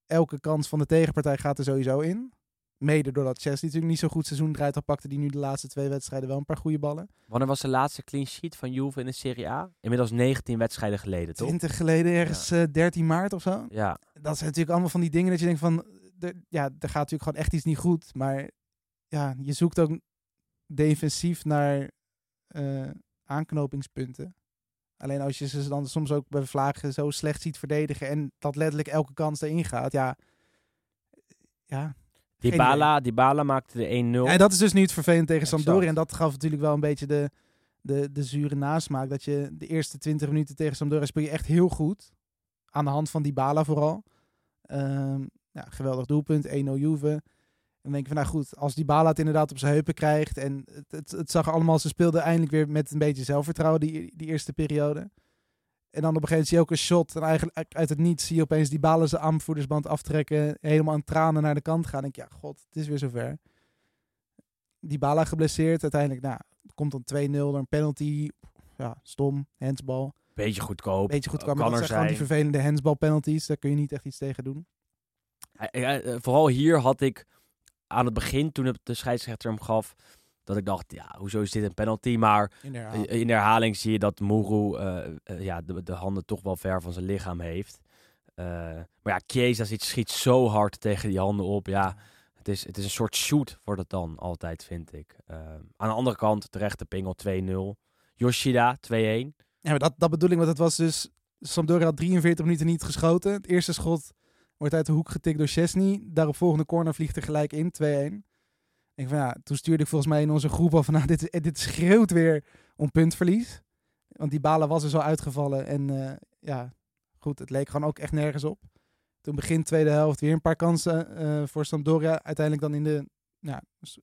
elke kans van de tegenpartij gaat er sowieso in. Mede doordat Chelsea natuurlijk niet zo goed seizoen draait, dan pakte die nu de laatste twee wedstrijden wel een paar goede ballen. Wanneer was de laatste clean sheet van Juve in de Serie A? Inmiddels 19 wedstrijden geleden, toch? 20 geleden, ergens eh, 13 maart of zo. Ja. Dat zijn natuurlijk allemaal van die dingen dat je denkt van, er, ja, er gaat natuurlijk gewoon echt iets niet goed. Maar ja, je zoekt ook defensief naar eh, aanknopingspunten. Alleen als je ze dan soms ook bij vlagen zo slecht ziet verdedigen en dat letterlijk elke kans erin gaat, ja. Ja, Dybala, Dybala maakte de 1-0. ja, dat is dus nu het vervelend tegen Exact. Sampdoria. En dat gaf natuurlijk wel een beetje de, de, de zure nasmaak. Dat je de eerste 20 minuten tegen Sampdoria speel je echt heel goed. Aan de hand van Dybala vooral. Ehm, ja, geweldig doelpunt, 1-0 Juve. En dan denk je van, nou goed, als Dybala het inderdaad op zijn heupen krijgt. En het, het, het zag allemaal, ze speelden eindelijk weer met een beetje zelfvertrouwen die, die eerste periode. En dan op een gegeven moment zie je ook een shot. En eigenlijk uit het niets zie je opeens Dybala zijn armvoerdersband aftrekken. Helemaal aan tranen naar de kant gaan. Dan denk ja god, het is weer zover. Dybala geblesseerd. Uiteindelijk, nou, komt dan 2-0 door een penalty. Ja, stom, handsbal. Beetje goedkoop. Beetje goed kwam. Kan Dat er zijn gewoon die vervelende handsbal penalties. Daar kun je niet echt iets tegen doen. Hij- eh, vooral hier had ik aan het begin, toen het de scheidsrechter hem gaf, dat ik dacht, ja, hoezo is dit een penalty? Maar In de eh, herhaling. in de herhaling zie je dat eh, eh, ja, de, de handen toch wel ver van zijn lichaam heeft. Eh, maar ja, Chiesa schiet zo hard tegen die handen op. Ja, het is, het is een soort shoot wordt het dan altijd, vind ik. Eh, aan de andere kant, terecht de pingel 2-0. Yoshida 2-1. Ja, maar dat, dat bedoel ik, want het was dus... Sampdoria had 43 minuten niet geschoten. Het eerste schot wordt uit de hoek getikt door Chesney. Daarop volgende corner vliegt er gelijk in, 2-1. Ik van, ja, toen stuurde ik volgens mij in onze groep al van... Nou, dit, dit schreeuwt weer om puntverlies. Want die balen was dus al uitgevallen. En eh, ja, goed, het leek gewoon ook echt nergens op. Toen begin tweede helft weer een paar kansen eh, voor Sampdoria. Uiteindelijk dan in de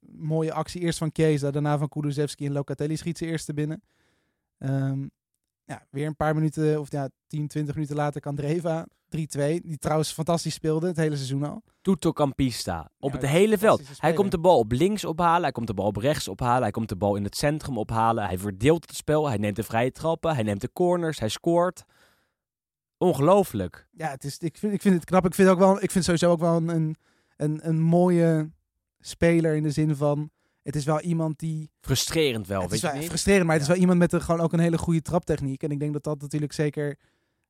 mooie actie. Eerst van Chiesa, daarna van Kulusevski en Locatelli schiet ze eerste binnen. Ehm, ja, weer een paar minuten, of ja, 10, 20 minuten later kan Dreva 3-2. Die trouwens fantastisch speelde het hele seizoen al. Tutto Campista. Op Ja, het hele veld. Hij komt de bal op links ophalen. Hij komt de bal op rechts ophalen. Hij komt de bal in het centrum ophalen. Hij verdeelt het spel. Hij neemt de vrije trappen. Hij neemt de corners. Hij scoort. Ongelooflijk. Ja, het is, ik, vind, ik vind het knap. Ik vind, ook wel, ik vind sowieso ook wel een, een, een, mooie speler in de zin van... Het is wel iemand die... Frustrerend wel, het weet is je wel niet? frustrerend, maar het Ja. is wel iemand met een, gewoon ook een hele goede traptechniek. En ik denk dat dat natuurlijk zeker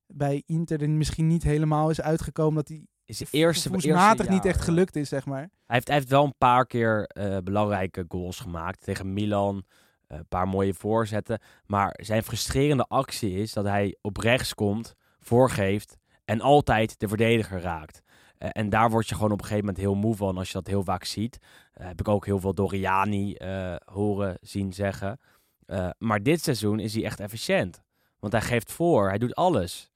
bij Inter er misschien niet helemaal is uitgekomen. Dat hij Is de eerste, eerste niet echt gelukt is, zeg maar. Hij heeft, hij heeft wel een paar keer eh, belangrijke goals gemaakt. Tegen Milan. eh, een paar mooie voorzetten. Maar zijn frustrerende actie is dat hij op rechts komt, voorgeeft en altijd de verdediger raakt. Eh, en daar word je gewoon op een gegeven moment heel moe van als je dat heel vaak ziet. Heb ik ook heel veel Doriani horen zien zeggen. Maar dit seizoen is hij echt efficiënt. Want hij geeft voor, hij doet alles.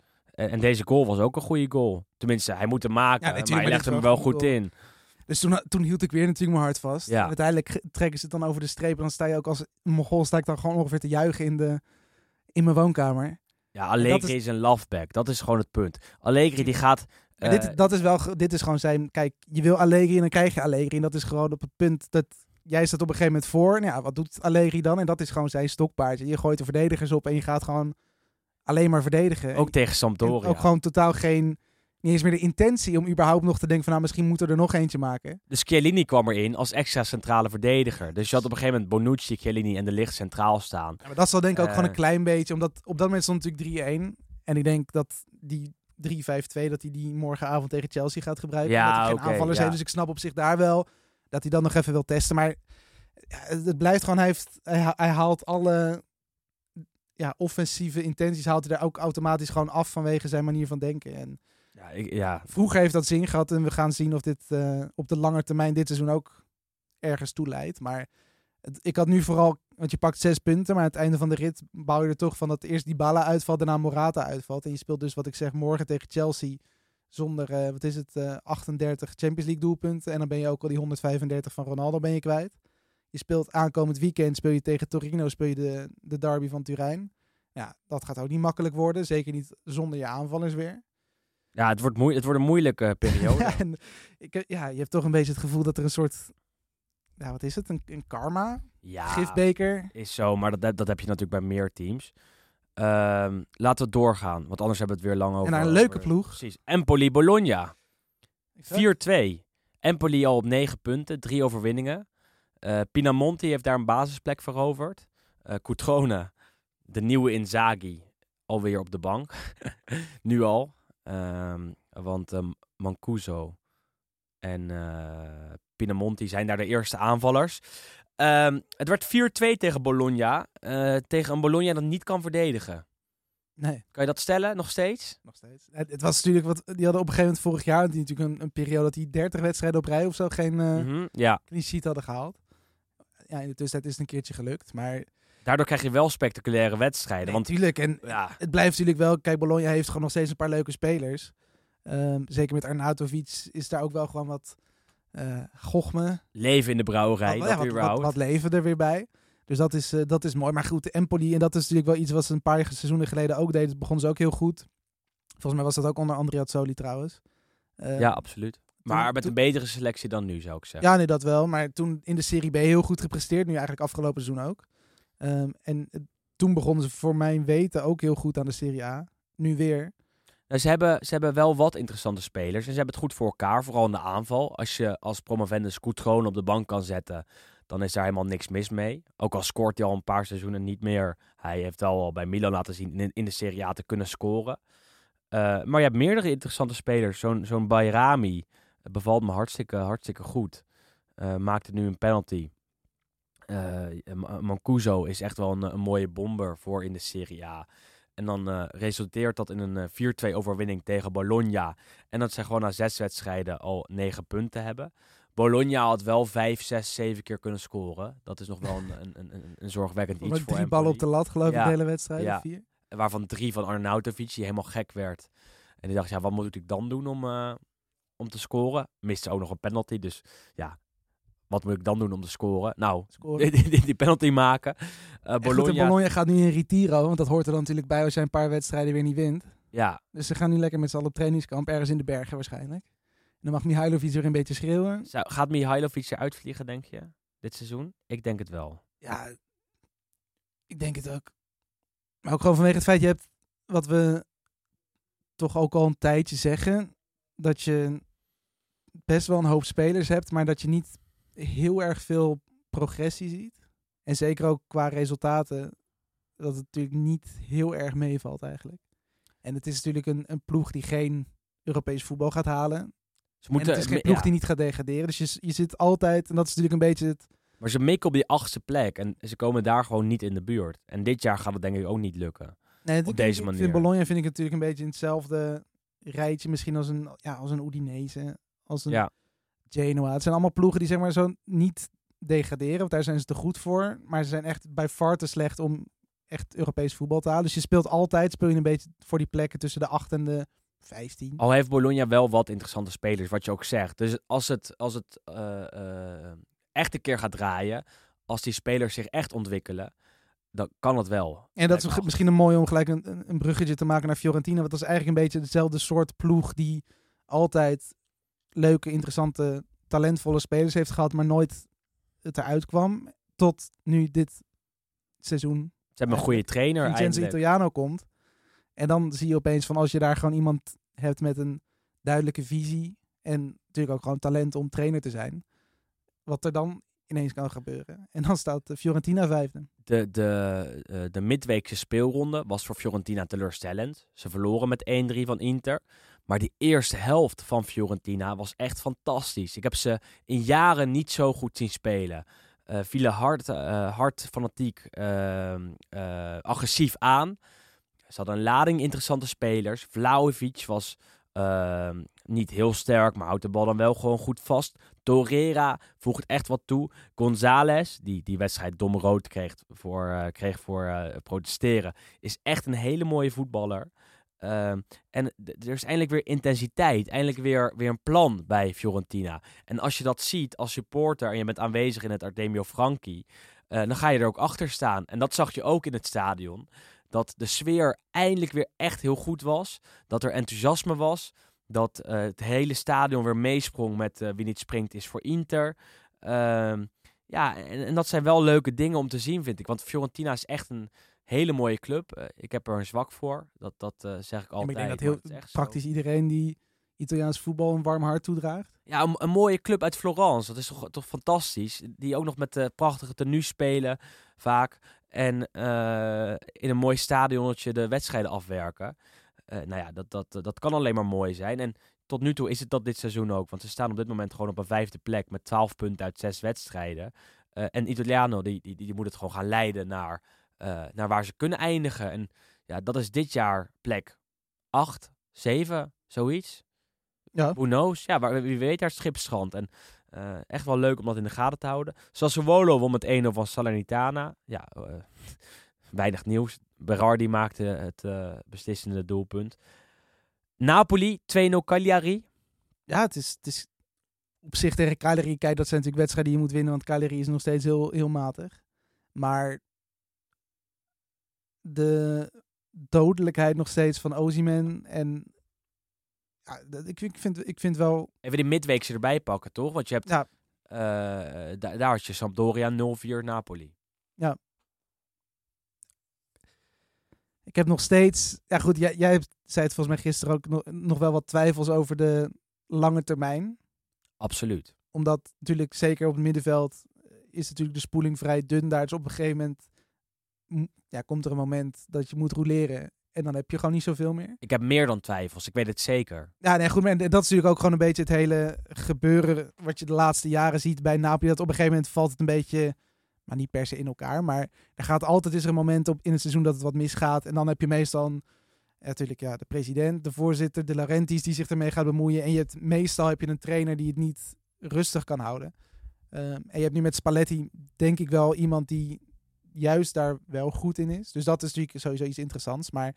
Eh, en deze goal was ook een goede goal. Tenminste, hij moet hem maken, Ja, maar hij legt dit hem wel goed in. Dus toen, toen hield ik weer natuurlijk mijn hart vast. Ja. En uiteindelijk trekken ze het dan over de streep. En dan sta je ook als Mogol sta ik dan gewoon ongeveer te juichen in, de, in mijn woonkamer. Ja, Allegri is- is... een loveback. Dat is gewoon het punt. Allegri die gaat... Maar eh, dit, dat is wel, dit is gewoon zijn, kijk, je wil Allegri en dan krijg je Allegri. En dat is gewoon op het punt dat jij staat op een gegeven moment voor. Nou ja, wat doet Allegri dan? En dat is gewoon zijn stokpaardje. Je gooit de verdedigers op en je gaat gewoon alleen maar verdedigen. ook En- tegen en Sampdoria. ook gewoon totaal geen, niet eens meer de intentie om überhaupt nog te denken van, nou, misschien moeten we er nog eentje maken. De Chiellini kwam erin als extra centrale verdediger. Dus je had op een gegeven moment Bonucci, Chiellini en de licht centraal staan. Ja, maar dat zal denk ik ook Eh. gewoon een klein beetje, omdat op dat moment stond natuurlijk 3-1. En ik denk dat die 3-5-2, dat hij die morgenavond tegen Chelsea gaat gebruiken. Ja, omdat hij geen aanvallers ja. heeft. Dus ik snap op zich daar wel dat hij dan nog even wil testen. Maar het, blijft gewoon, hij, heeft, hij haalt alle ja, offensieve intenties, haalt hij er ook automatisch gewoon af vanwege zijn manier van denken. En Ja, ik, ja, vroeger heeft dat zin gehad en we gaan zien of dit eh, op de lange termijn dit seizoen ook ergens toe leidt. Maar het- ik had nu vooral, want je pakt zes punten, maar aan het einde van de rit bouw je er toch van dat eerst die Bala uitvalt, daarna Morata uitvalt. En je speelt dus wat ik zeg morgen tegen Chelsea zonder, eh, wat is het, eh, 38 Champions League doelpunten. En dan ben je ook al die 135 van Ronaldo ben je kwijt. Je speelt aankomend weekend, speel je tegen Torino, speel je de, de derby van Turijn. Ja, dat gaat ook niet makkelijk worden. Zeker niet zonder je aanvallers weer. ja het, wordt moe- het wordt een moeilijke periode. Ja, en ik, eh, ja, je hebt toch een beetje het gevoel dat er een soort, ja, wat is het, een, een karma, ja, gifbeker. is zo, maar dat, dat heb je natuurlijk bij meer teams. Ehm, laten we doorgaan, want anders hebben we het weer lang over. naar een leuke ploeg. Precies. Empoli Bologna. Exact. 4-2. Empoli al op 9 punten, drie overwinningen. Eh Pinamonti heeft daar een basisplek veroverd. Eh Cutrone, de nieuwe Inzaghi, alweer op de bank. nu al. Ehm, want ehm, Mancuso en eh Pinamonti zijn daar de eerste aanvallers. Ehm, het werd 4-2 tegen Bologna. tegen een Bologna dat niet kan verdedigen. Nee, Kan je dat stellen, nog steeds? nog steeds. Het, het was natuurlijk wat, die hadden op een gegeven moment vorig jaar, die natuurlijk een, een periode dat die 30 wedstrijden op rij of zo geen Ja, sheet hadden gehaald. Ja, in de tussentijd is het een keertje gelukt. Maar daardoor krijg je wel spectaculaire wedstrijden. nee, want natuurlijk. En ja, het blijft natuurlijk wel. Kijk, Bologna heeft gewoon nog steeds een paar leuke spelers. Ehm, zeker met Arnautovic is daar ook wel gewoon wat eh gochme. leven in de brouwerij, wat, dat ja, wat, wat, wat leven er weer bij. Dus dat is, eh, dat is mooi. Maar goed, de Empoli, en dat is natuurlijk wel iets wat ze een paar seizoenen geleden ook deden. begonnen ze ook heel goed. Volgens mij was dat ook onder Andrea trouwens. Eh, Ja, absoluut. Maar toen- met een betere selectie dan nu, zou ik zeggen. Ja, nee, dat wel. Maar toen in de Serie B heel goed gepresteerd. Nu eigenlijk afgelopen seizoen ook. Ehm, en toen begonnen ze voor mijn weten ook heel goed aan de Serie A. Nu weer. Nou, ze, hebben, ze hebben wel wat interessante spelers. En ze hebben het goed voor elkaar, vooral in de aanval. Als je als promovendus Scoot op de bank kan zetten, dan is daar helemaal niks mis mee. Ook al scoort hij al een paar seizoenen niet meer. Hij heeft wel al bij Milan laten zien in, in de Serie A te kunnen scoren. Eh, maar je hebt meerdere interessante spelers. Zo'n zo'n Bayrami eh, bevalt me hartstikke, hartstikke goed. Eh, maakte nu een penalty. Ma- Mancuso is echt wel een, een mooie bomber voor in de Serie A. En dan eh, resulteert dat in een eh, 4-2 overwinning tegen Bologna. En dat ze gewoon na zes wedstrijden al negen punten hebben. Bologna had wel vijf, zes, zeven keer kunnen scoren. Dat is nog wel een, een, een, een- zorgwekkend iets voor drie ballen op de lat, geloof ik, Ja. de hele wedstrijd. Ja. Vier. Waarvan drie van Arnautovic, die helemaal gek werd. En die dacht, ja, wat moet ik dan doen om, om te scoren? Miste ook nog een penalty, dus ja, wat moet ik dan doen om te scoren? Nou, Scoren. die, die, die penalty maken. Goed, en Bologna, Bologna gaat nu in retiro, want dat hoort er dan natuurlijk bij als je een paar wedstrijden weer niet wint. ja, Dus ze gaan nu lekker met z'n allen op trainingskamp, ergens in de bergen waarschijnlijk. En dan mag Mihailovic weer een beetje schreeuwen. Zou- gaat Mihailovic eruit vliegen, denk je, dit seizoen? Ik denk het wel. Ja, ik denk het ook. Maar ook gewoon vanwege het feit, je hebt wat we toch ook al een tijdje zeggen, dat je best wel een hoop spelers hebt, maar dat je niet heel erg veel progressie ziet. En zeker ook qua resultaten, dat het natuurlijk niet heel erg meevalt eigenlijk. En het is natuurlijk een, een ploeg die geen Europees voetbal gaat halen. Ze moeten, en het is geen me- ploeg ja, die niet gaat degraderen. Dus je, je zit altijd, en dat is natuurlijk een beetje het, Maar ze mikken op die achtste plek en ze komen daar gewoon niet in de buurt. En dit jaar gaat het denk ik ook niet lukken. Nee, Op deze manier. Vind Bologna vind ik natuurlijk een beetje in hetzelfde rijtje. Misschien als een, ja, als een Udinese, als een Ja. Genoa. Het zijn allemaal ploegen die zeg maar zo niet degraderen. Want daar zijn ze te goed voor. Maar ze zijn echt bij far te slecht om echt Europees voetbal te halen. Dus je speelt altijd, speel je een beetje voor die plekken tussen de 8 en de 15. Al heeft Bologna wel wat interessante spelers, wat je ook zegt. Dus als het, als het eh, eh, echt een keer gaat draaien, als die spelers zich echt ontwikkelen, dan kan het wel. En dat is misschien een mooi om gelijk een, een- een bruggetje te maken naar Fiorentina. Want dat is eigenlijk een beetje dezelfde soort ploeg die altijd leuke, interessante, talentvolle spelers heeft gehad, maar nooit het eruit kwam. Tot nu dit seizoen Ze hebben een goede trainer Vincenzo. Italiano komt. En dan zie je opeens van als je daar gewoon iemand hebt met een duidelijke visie. En natuurlijk ook gewoon talent om trainer te zijn. Wat er dan ineens kan gebeuren. En dan staat Fiorentina vijfde. De, de, eh, de midweekse speelronde was voor Fiorentina teleurstellend. Ze verloren met 1-3 van Inter. Maar die eerste helft van Fiorentina was echt fantastisch. Ik heb ze in jaren niet zo goed zien spelen. eh, vielen hard, eh, hard fanatiek, ehm, eh, agressief aan. Ze hadden een lading interessante spelers. Vlaovic was ehm, niet heel sterk, maar houdt de bal dan wel gewoon goed vast. Torreira voegt echt wat toe. González, die die wedstrijd dom rood kreeg voor, kreeg voor protesteren, is echt een hele mooie voetballer. Ehm, en er is eindelijk weer intensiteit, eindelijk weer, weer een plan bij Fiorentina. En als je dat ziet als supporter en je bent aanwezig in het Artemio Franchi, eh, dan ga je er ook achter staan. En dat zag je ook in het stadion. Dat de sfeer eindelijk weer echt heel goed was. Dat er enthousiasme was. Dat eh, het hele stadion weer meesprong met eh, wie niet springt is voor Inter. Ehm, ja, en, en dat zijn wel leuke dingen om te zien, vind ik. Want Fiorentina is echt een hele mooie club. Eh, ik heb er een zwak voor. Dat, dat eh, zeg ik Ja, maar altijd. ik denk dat heel zo. praktisch iedereen die Italiaans voetbal een warm hart toedraagt. Ja, een, een mooie club uit Florence. Dat is toch, toch fantastisch. Die ook nog met de prachtige tenue spelen, vaak. En eh, in een mooi stadionnetje de wedstrijden afwerken. Nou ja, dat, dat, dat kan alleen maar mooi zijn. En tot nu toe is het dat dit seizoen ook. Want ze staan op dit moment gewoon op een vijfde plek met 12 punten uit zes wedstrijden. En Italiano, die, die, die moet het gewoon gaan leiden naar, eh, naar waar ze kunnen eindigen. En ja, dat is dit jaar plek 8, 7, zoiets. Ja. Who knows? Ja, maar wie weet daar schipstrand. En eh, echt wel leuk om dat in de gaten te houden. Sassuolo won met 1-0 van Salernitana. Ja, eh, weinig nieuws. Berardi maakte het beslissende doelpunt. Napoli 2-0 Cagliari. Ja, het is, het is op zich tegen Cagliari. Kijk, dat zijn natuurlijk wedstrijden die je moet winnen, want Cagliari is nog steeds heel, heel matig. Maar de dodelijkheid nog steeds van Ozyman en ja, dat- ik, ik, vind, ik vind wel... Even die midweekse erbij pakken, toch? Want je hebt... Ja. eh, da- daar had je Sampdoria 0-4 Napoli. Ik heb nog steeds... Ja goed, jij, jij hebt- zei het volgens mij gisteren ook nog, nog wel wat twijfels over de lange termijn. Absoluut. Omdat natuurlijk zeker op het middenveld eh, is natuurlijk de spoeling vrij dun daar. Dus op een gegeven moment ja, komt er een moment dat je moet roleren. En dan heb je gewoon niet zoveel meer. Ik heb meer dan twijfels. Ik weet het zeker. Ja, nee, goed. Maar dat is natuurlijk ook gewoon een beetje het hele gebeuren wat je de laatste jaren ziet bij Napoli. Dat op een gegeven moment valt het een beetje, maar niet per se in elkaar. Maar er gaat altijd is er een moment op in het seizoen dat het wat misgaat. En dan heb je meestal een, ja, natuurlijk ja, de president, de voorzitter, de Laurentiis die zich ermee gaat bemoeien. En je hebt, meestal heb je een trainer die het niet rustig kan houden. Ehm, en je hebt nu met Spalletti denk ik wel iemand die juist daar wel goed in is. Dus dat is natuurlijk sowieso iets interessants. Maar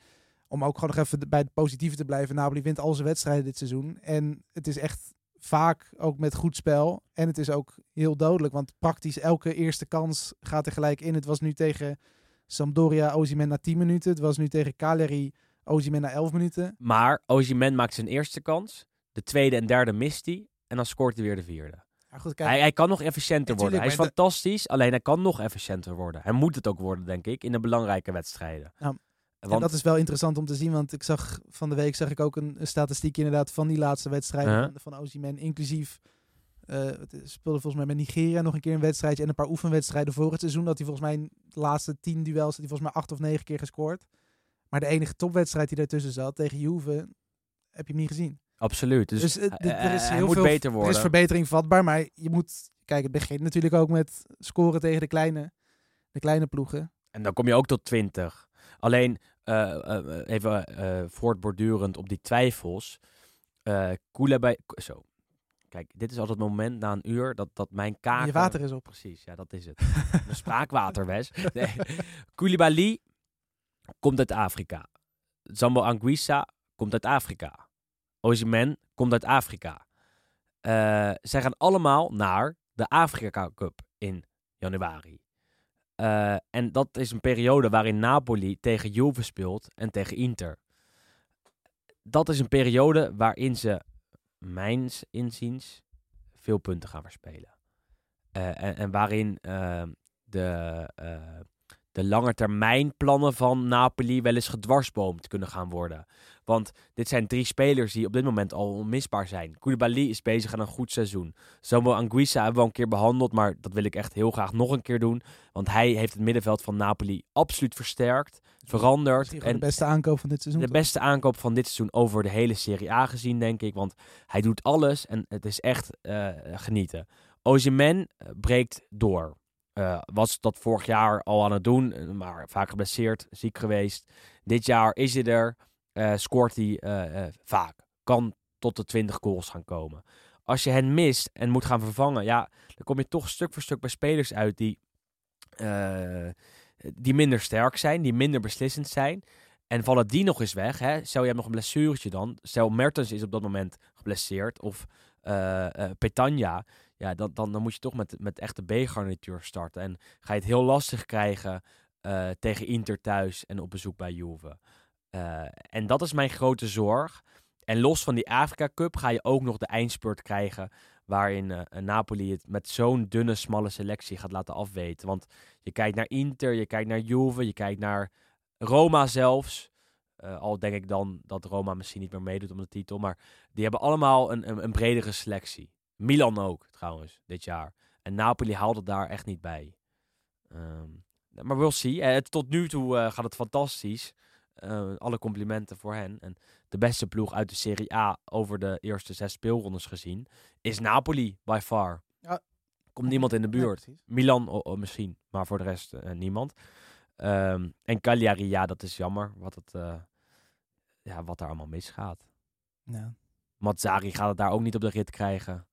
om ook gewoon nog even bij het positieve te blijven. Napoli wint al zijn wedstrijden dit seizoen. En het is echt vaak ook met goed spel. En het is ook heel dodelijk. Want praktisch elke eerste kans gaat er gelijk in. Het was nu tegen Sampdoria Osimhen na 10 minuten. Het was nu tegen Cagliari Osimhen na 11 minuten. Maar Osimhen maakt zijn eerste kans. De tweede en derde mist hij. En dan scoort hij weer de vierde. Ja, goed, kijk, Hij, hij kan nog efficiënter worden. Hij is fantastisch, alleen hij kan nog efficiënter worden. Hij moet het ook worden, denk ik, in de belangrijke wedstrijden. Ja, En dat is wel interessant om te zien, want ik zag van de week zag ik ook een, een statistiek inderdaad van die laatste wedstrijd Uh-huh. van, van Osimhen, inclusief eh, het speelde volgens mij met Nigeria nog een keer een wedstrijdje en een paar oefenwedstrijden voor het seizoen dat hij volgens mij in de laatste tien duels hij volgens mij acht of negen keer gescoord. Maar de enige topwedstrijd die daartussen zat tegen Juve heb je hem niet gezien. Absoluut. Dus, Dus, eh, hij- dit- er is heel moet veel beter Er worden. is verbetering vatbaar, maar je moet kijk, het begint natuurlijk ook met scoren tegen de kleine, de kleine ploegen. En dan kom je ook tot 20. Alleen, eh, eh, even eh, voortbordurend op die twijfels. eh Koulibaly... Zo. Kijk, dit is altijd het moment na een uur dat, dat mijn kaken... Je water is op. Precies, ja, dat is het. Mijn spraakwater, Wes. Nee. Koulibaly komt uit Afrika. Zambo Anguissa komt uit Afrika. Osimhen komt uit Afrika. Eh, zij gaan allemaal naar de Afrika Cup in januari. Eh, en dat is een periode waarin Napoli tegen Juve speelt en tegen Inter. Dat is een periode waarin ze, mijns inziens, veel punten gaan verspelen. Eh, en, en waarin eh, de, de lange termijn plannen van Napoli wel eens gedwarsboomd kunnen gaan worden. Want dit zijn drie spelers die op dit moment al onmisbaar zijn. Koulibaly is bezig aan een goed seizoen. Samuel Anguissa hebben we al een keer behandeld, maar dat wil ik echt heel graag nog een keer doen. Want hij heeft het middenveld van Napoli absoluut versterkt, veranderd. En de beste aankoop van dit seizoen. de beste aankoop van dit seizoen over de hele Serie A gezien, denk ik. Want hij doet alles en het is echt eh, genieten. Osimhen eh, breekt door. Eh, was dat vorig jaar al aan het doen, maar vaak geblesseerd, ziek geweest. Dit jaar is hij er, eh, scoort hij eh, eh, vaak. Kan tot de 20 goals gaan komen. Als je hen mist en moet gaan vervangen, ja, dan kom je toch stuk voor stuk bij spelers uit die, die minder sterk zijn, die minder beslissend zijn. En vallen die nog eens weg, hè? stel je hebt nog een blessuretje dan. Stel Mertens is op dat moment geblesseerd of Petagna. Ja, dan, dan, moet je toch met, met echte B-garnituur starten. En ga je het heel lastig krijgen tegen Inter thuis en op bezoek bij Juve. Eh, en dat is mijn grote zorg. En los van die Afrika Cup ga je ook nog de eindspurt krijgen. Waarin eh, Napoli het met zo'n dunne, smalle selectie gaat laten afweten. Want je kijkt naar Inter, je kijkt naar Juve, je kijkt naar Roma zelfs. Eh, al denk ik dan dat Roma misschien niet meer meedoet om de titel. Maar die hebben allemaal een, een, een bredere selectie. Milan ook, trouwens, dit jaar. En Napoli haalde daar echt niet bij. Ehm, maar we'll see. Het, tot nu toe gaat het fantastisch. Eh, alle complimenten voor hen. En de beste ploeg uit de Serie A over de eerste zes speelrondes gezien is Napoli, by far. Ja. Komt niemand in de buurt. Milan misschien, maar voor de rest eh, niemand. Ehm, en Cagliari, ja, dat is jammer. Wat, het, eh, ja, wat daar allemaal misgaat. Ja. Mazzari gaat het daar ook niet op de rit krijgen.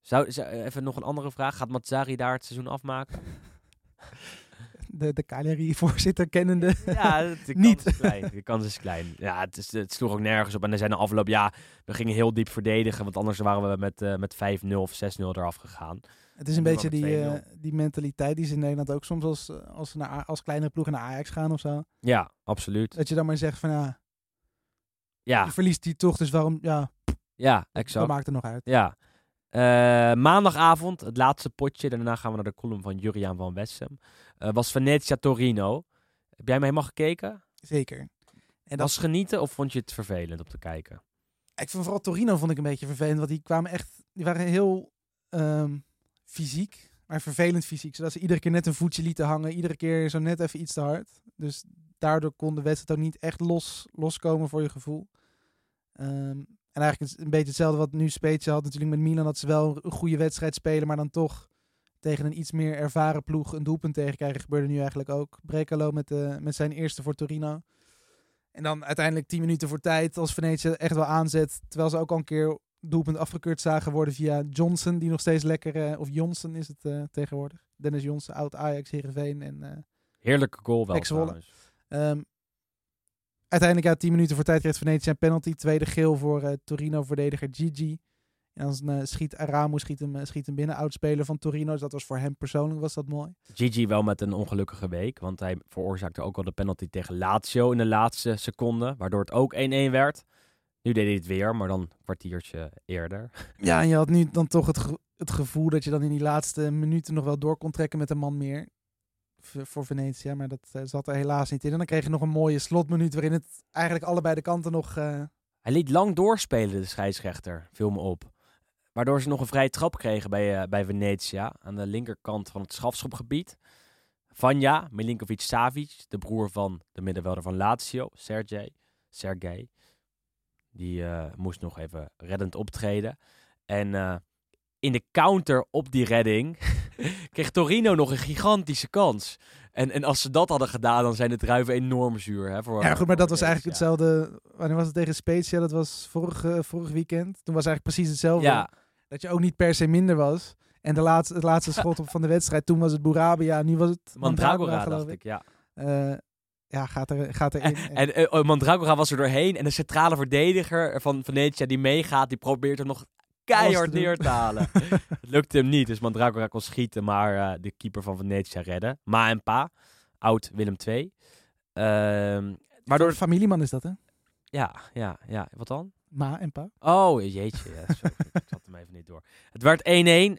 Zou, zou- even nog een andere vraag. Gaat Mazzari daar het seizoen afmaken? De, de Cagliari-voorzitter kennende. Ja, de kans Niet. is klein. De kans is klein. Ja, het, is, het sloeg ook nergens op. En er zijn de afloop, ja, we gingen heel diep verdedigen. Want anders waren we met, eh, met 5-0 of 6-0 eraf gegaan. Het is een beetje die, het eh, die mentaliteit die ze in Nederland ook soms als, eh, als, ze naar, als kleinere ploegen naar Ajax gaan of zo. Ja, absoluut. Dat je dan maar zegt van ja, Ja, je verliest die toch, dus waarom, ja, ja dat exact. maakt er nog uit. Ja. Eh, maandagavond, het laatste potje. Daarna gaan we naar de column van Juriaan van Wessem. Eh, was Venezia-Torino. Heb jij hem helemaal gekeken? Zeker. En dat, Was genieten of vond je het vervelend om te kijken? ik vond vooral Torino vond ik een beetje vervelend, want die kwamen echt, die waren heel ehm, fysiek, maar vervelend fysiek. Zodat ze iedere keer net een voetje lieten hangen, iedere keer zo net even iets te hard. Dus daardoor kon de wedstrijd ook niet echt los, loskomen voor je gevoel. Ehm, en eigenlijk is een beetje hetzelfde wat nu Spezia had natuurlijk met Milan, dat ze wel een goede wedstrijd spelen, maar dan toch tegen een iets meer ervaren ploeg een doelpunt tegenkrijgen. Gebeurde nu eigenlijk ook. Brekalo met, de, met zijn eerste voor Torino. En dan uiteindelijk 10 minuten voor tijd als Venetië echt wel aanzet. Terwijl ze ook al een keer doelpunt afgekeurd zagen worden via Johnson. Die nog steeds lekker, eh, of Johnson is het eh, tegenwoordig. Dennis Johnson, oud Ajax, Heerenveen. En, eh, Heerlijke goal wel Ex-Zwolle. trouwens. Uiteindelijk ja, 10 minuten voor tijd kreeg Venetië een penalty. Tweede geel voor eh, Torino-verdediger Gigi. En dan eh, schiet Aramu schiet hem, eh, schiet hem binnen. Oudspeler van Torino. Dus dat was voor hem persoonlijk was dat mooi. Gigi wel met een ongelukkige week. Want hij veroorzaakte ook al de penalty tegen Lazio in de laatste seconde. Waardoor het ook 1-1 werd. Nu deed hij het weer, maar dan een kwartiertje eerder. Ja, en je had nu dan toch het, ge- het gevoel dat je dan in die laatste minuten nog wel door kon trekken met een man meer. Voor Venetia, maar dat eh, zat er helaas niet in. En dan kreeg je nog een mooie slotminuut waarin het eigenlijk allebei de kanten nog... eh, Hij liet lang doorspelen, de scheidsrechter. Viel me op. Waardoor ze nog een vrije trap kregen bij, eh, bij Venetia. Aan de linkerkant van het strafschopgebied. Vanja Milinkovic-Savic, de broer van de middenvelder van Lazio, Sergej. Sergej. Die moest nog even reddend optreden. En in de counter op die redding kreeg Torino nog een gigantische kans. En, en als ze dat hadden gedaan, dan zijn de druiven enorm zuur. Hè, voor, Ja, goed, maar dat was eigenlijk Venetia. hetzelfde. Wanneer was het tegen Spezia? Dat was vorig, eh, vorig weekend. Toen was eigenlijk precies hetzelfde. Ja, Dat je ook niet per se minder was. En de laatste, het laatste schot op van de wedstrijd, toen was het Bourabia, nu was het Mandragora, dacht ik. Ja. Eh, ja, gaat, er, gaat erin. En, En eh, oh, Mandragora was er doorheen. En de centrale verdediger van Venetia die meegaat, die probeert hem nog keihard neer te halen. Het lukte hem niet, dus Mandragora kon schieten, maar eh, de keeper van Venetia redden. Ma en Pa, oud Willem II. Ehm waardoor... Een familieman is dat, hè? Ja, ja, ja. Wat dan? Ma en pa. Oh, jeetje. Ja, sorry, ik zat hem even niet door. Het werd 1-1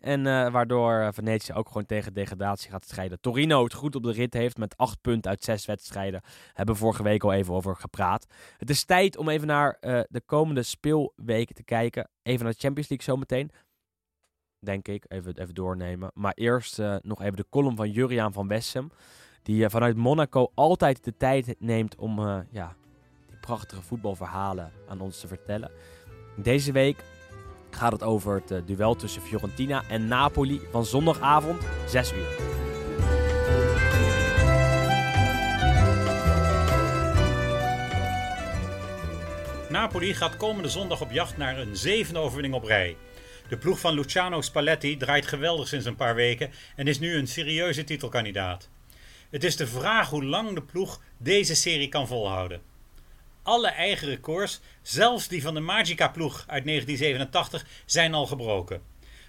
en eh, waardoor eh, Venetië ook gewoon tegen degradatie gaat strijden. Torino het goed op de rit heeft met 8 punten uit 6 wedstrijden. Hebben we vorige week al even over gepraat. Het is tijd om even naar eh, de komende speelweken te kijken. Even naar de Champions League zometeen. Denk ik, even, even doornemen. Maar eerst nog even de column van Juriaan van Wessem. Die vanuit Monaco altijd de tijd neemt om ja, prachtige voetbalverhalen aan ons te vertellen. Deze week gaat het over het eh, duel tussen Fiorentina en Napoli van zondagavond 6 uur. Napoli gaat komende zondag op jacht naar een zevende overwinning op rij. De ploeg van Luciano Spalletti draait geweldig sinds een paar weken en is nu een serieuze titelkandidaat. Het is de vraag hoe lang de ploeg deze serie kan volhouden. Alle eigen records, zelfs die van de Magica-ploeg uit 1987, zijn al gebroken.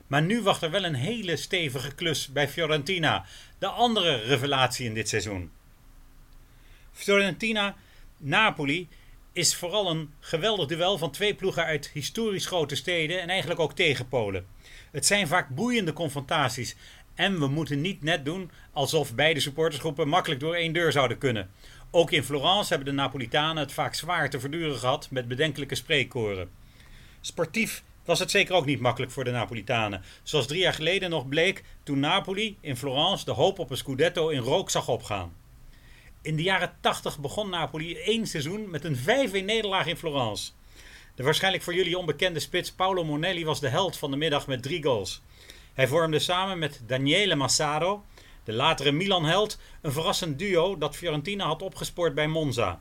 Maar nu wacht er wel een hele stevige klus bij Fiorentina, de andere revelatie in dit seizoen. Fiorentina-Napoli is vooral een geweldig duel van twee ploegen uit historisch grote steden en eigenlijk ook tegenpolen. Het zijn vaak boeiende confrontaties en we moeten niet net doen alsof beide supportersgroepen makkelijk door één deur zouden kunnen. Ook in Florence hebben de Napolitanen het vaak zwaar te verduren gehad met bedenkelijke spreekkoren. Sportief was het zeker ook niet makkelijk voor de Napolitanen. Zoals drie jaar geleden nog bleek toen Napoli in Florence de hoop op een scudetto in rook zag opgaan. In de jaren 80 begon Napoli één seizoen met een 5-1 nederlaag in Florence. De waarschijnlijk voor jullie onbekende spits Paolo Monelli was de held van de middag met drie goals. Hij vormde samen met Daniele Massaro, de latere Milan-held, een verrassend duo dat Fiorentina had opgespoord bij Monza.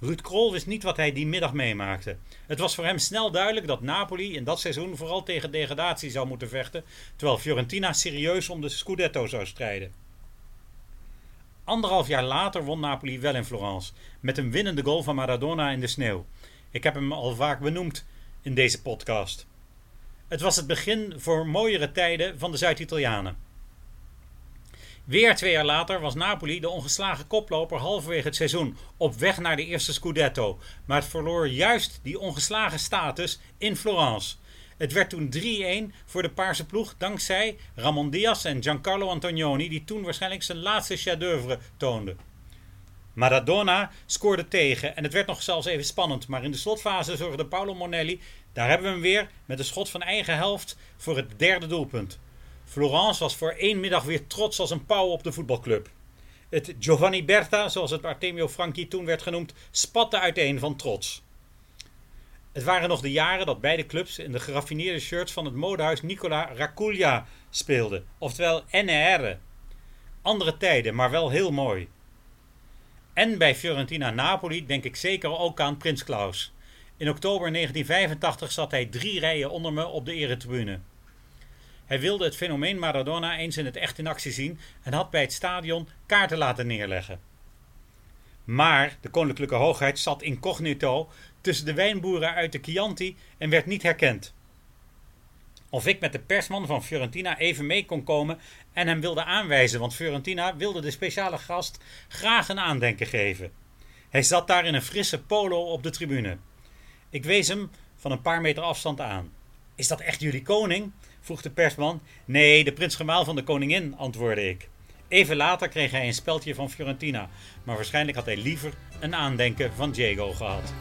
Ruud Krol wist niet wat hij die middag meemaakte. Het was voor hem snel duidelijk dat Napoli in dat seizoen vooral tegen degradatie zou moeten vechten, terwijl Fiorentina serieus om de Scudetto zou strijden. Anderhalf jaar later won Napoli wel in Florence, met een winnende goal van Maradona in de sneeuw. Ik heb hem al vaak benoemd in deze podcast. Het was het begin voor mooiere tijden van de Zuid-Italianen. Weer twee jaar later was Napoli de ongeslagen koploper halverwege het seizoen op weg naar de eerste Scudetto, maar het verloor juist die ongeslagen status in Florence. Het werd toen 3-1 voor de Paarse ploeg dankzij Ramon Diaz en Giancarlo Antonioni, die toen waarschijnlijk zijn laatste chef-d'œuvre toonden. Maradona scoorde tegen en het werd nog zelfs even spannend, maar in de slotfase zorgde Paolo Monelli, daar hebben we hem weer, met een schot van eigen helft voor het derde doelpunt. Florence was voor één middag weer trots als een pauw op de voetbalclub. Het Giovanni Berta, zoals het Artemio Franchi toen werd genoemd, spatte uiteen van trots. Het waren nog de jaren dat beide clubs in de geraffineerde shirts van het modehuis Nicola Racuglia speelden, oftewel NR. Andere tijden, maar wel heel mooi. En bij Fiorentina Napoli denk ik zeker ook aan Prins Klaus. In oktober 1985 zat hij drie rijen onder me op de eretribune. Hij wilde het fenomeen Maradona eens in het echt in actie zien en had bij het stadion kaarten laten neerleggen. Maar de koninklijke hoogheid zat incognito tussen de wijnboeren uit de Chianti en werd niet herkend. Of ik met de persman van Fiorentina even mee kon komen en hem wilde aanwijzen, want Fiorentina wilde de speciale gast graag een aandenken geven. Hij zat daar in een frisse polo op de tribune. Ik wees hem van een paar meter afstand aan. Is dat echt jullie koning? Vroeg de persman. Nee, de prins-gemaal van de koningin, antwoordde ik. Even later kreeg hij een speldje van Fiorentina, maar waarschijnlijk had hij liever een aandenken van Diego gehad.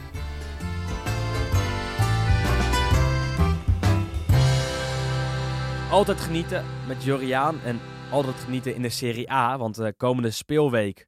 Altijd genieten met Joriaan en altijd genieten in de Serie A. Want de komende speelweek,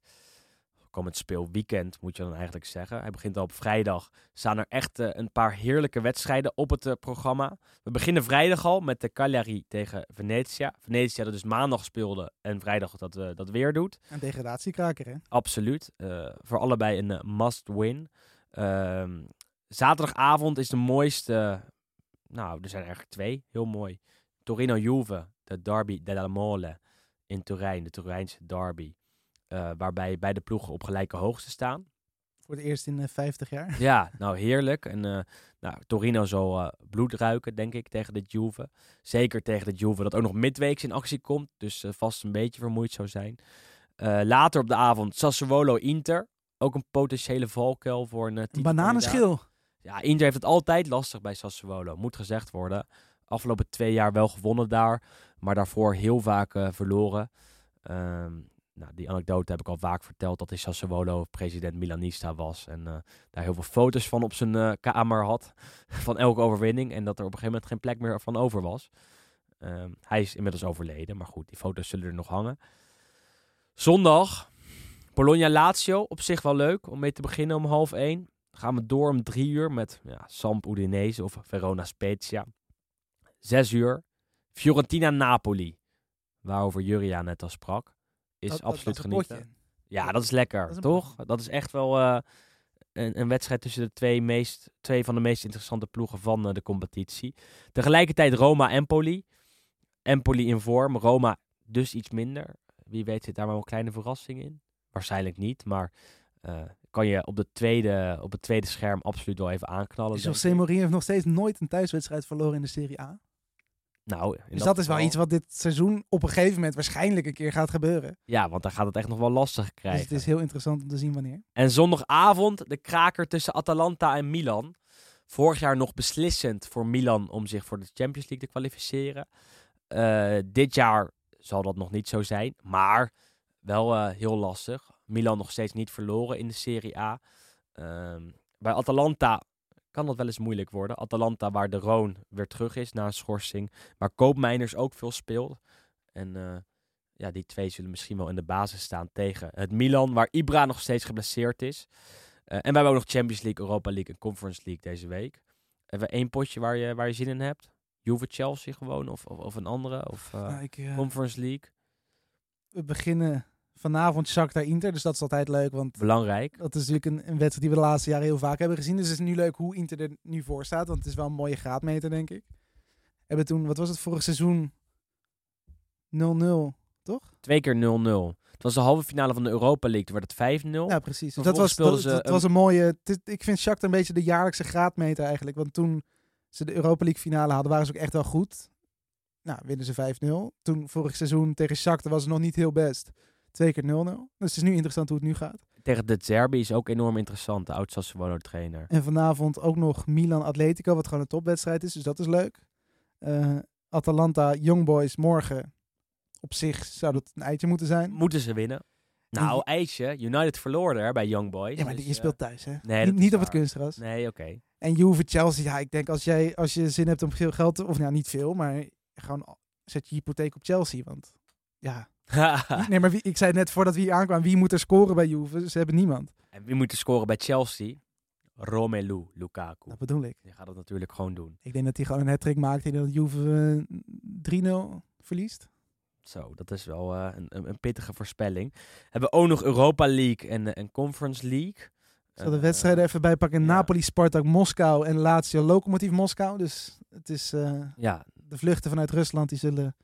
komend speelweekend moet je dan eigenlijk zeggen. Hij begint al op vrijdag. Staan er echt eh, een paar heerlijke wedstrijden op het eh, programma. We beginnen vrijdag al met de Cagliari tegen Venetia. Venetia dat dus maandag speelde en vrijdag dat, eh, dat weer doet. Een degradatiekraker, hè? Absoluut. Voor allebei een must-win. Ehm, zaterdagavond is de mooiste. Nou, er zijn er eigenlijk twee. Heel mooi. Torino-Juve, de derby della Mole in Turijn, de Turijnse derby. Eh, waarbij beide ploegen op gelijke hoogte staan. Voor het eerst in eh, 50 jaar. Ja, nou heerlijk. En eh, nou, Torino zal bloed ruiken, denk ik, tegen de Juve. Zeker tegen de Juve, dat ook nog midweeks in actie komt. Dus vast een beetje vermoeid zou zijn. Later op de avond Sassuolo-Inter. Ook een potentiële valkuil voor een uh, Een bananenschil. Ja, Inter heeft het altijd lastig bij Sassuolo, moet gezegd worden. Afgelopen twee jaar wel gewonnen daar, maar daarvoor heel vaak verloren. Ehm, nou, die anekdote heb ik al vaak verteld, dat hij Sassuolo president Milanista was. En eh, daar heel veel foto's van op zijn eh, kamer had, van elke overwinning. En dat er op een gegeven moment geen plek meer van over was. Ehm, hij is inmiddels overleden, maar goed, die foto's zullen er nog hangen. Zondag, Bologna-Lazio, op zich wel leuk om mee te beginnen om half één. Gaan we door om drie uur met ja, Samp of Verona Spezia. Zes uur, Fiorentina-Napoli, waarover Juria net al sprak. Is Dat- absoluut dat genieten. Ja, dat is lekker, Dat is een toch? Dat is echt wel... eh, een, een wedstrijd tussen de twee, meest, twee van de meest interessante ploegen van eh, de competitie. Tegelijkertijd Roma-Empoli. Empoli in vorm, Roma dus iets minder. Wie weet zit daar wel een kleine verrassing in. Waarschijnlijk niet, maar eh, kan je op, de tweede, op het tweede scherm absoluut wel even aanknallen. José. Mourinho heeft nog steeds nooit een thuiswedstrijd verloren in de Serie A. Nou, Dus dat is wel iets wat dit seizoen op een gegeven moment waarschijnlijk een keer gaat gebeuren. Ja, want dan gaat het echt nog wel lastig Dus krijgen. het is heel interessant om te zien wanneer. En zondagavond de kraker tussen Atalanta en Milan. Vorig jaar nog beslissend voor Milan om zich voor de Champions League te kwalificeren. Eh, dit jaar zal dat nog niet zo zijn, maar wel eh, heel lastig. Milan nog steeds niet verloren in de Serie A. Ehm, bij Atalanta kan dat wel eens moeilijk worden. Atalanta waar de Roon weer terug is na een schorsing, maar Koopmeiners ook veel speelt. En eh, ja, die twee zullen misschien wel in de basis staan tegen het Milan, waar Ibra nog steeds geblesseerd is. Eh, en we hebben ook nog Champions League, Europa League en Conference League deze week. Hebben we één potje waar je, waar je zin in hebt? Juve Chelsea gewoon, of, of, of een andere, of eh, Nou, ik, Conference League. we beginnen vanavond Shakhtar Inter, dus dat is altijd leuk, want Belangrijk. dat is natuurlijk een, een wedstrijd die we de laatste jaren heel vaak hebben gezien. Dus het is nu leuk hoe Inter er nu voor staat, want het is wel een mooie graadmeter, denk ik. Hebben toen, wat was het vorig seizoen? 0-0, toch? Twee keer 0-0. Het was de halve finale van de Europa League, toen werd het 5-0. Ja, precies. Dus dat was, speelden dat, ze dat een- was een mooie... ik vind Shakhtar een beetje de jaarlijkse graadmeter eigenlijk. Want toen ze de Europa League finale hadden, waren ze ook echt wel goed. Nou, winnen ze 5-0. Toen vorig seizoen tegen Shakhtar was het nog niet heel best. Twee keer 0-0. Dus het is nu interessant hoe het nu gaat. Tegen de Zerbi is ook enorm interessant, de oud-Sassuolo trainer. En vanavond ook nog Milan-Atletico, wat gewoon een topwedstrijd is. Dus dat is leuk. Eh, Atalanta, Young Boys, morgen. Op zich zou dat een eitje moeten zijn. Moeten ze winnen? Nou, ijsje. United verloor er bij Young Boys. Ja, maar dus, je eh, speelt thuis, hè? nee, niet op het kunstgras. Nee, oké. En Juve Chelsea, ja, ik denk als, jij, als je zin hebt om veel geld te... Of nou, niet veel, maar gewoon zet je hypotheek op Chelsea. Want ja, nee, maar wie, ik zei net voordat we hier aankwamen, wie moet er scoren bij Juve? Ze hebben niemand. en wie moet er scoren bij Chelsea? Romelu Lukaku. Dat bedoel ik. Die gaat dat natuurlijk gewoon doen. Ik denk dat hij gewoon een hat-trick maakt en dat Juve eh, 3-0 verliest. Zo, dat is wel eh, een, een, een pittige voorspelling. Hebben we ook nog Europa League en, eh, en Conference League. Ik zal de Eh, wedstrijden even bijpakken. ja. Napoli, Spartak, Moskou en Lazio, Lokomotief Moskou. Dus het is... eh, Ja, de vluchten vanuit Rusland die zullen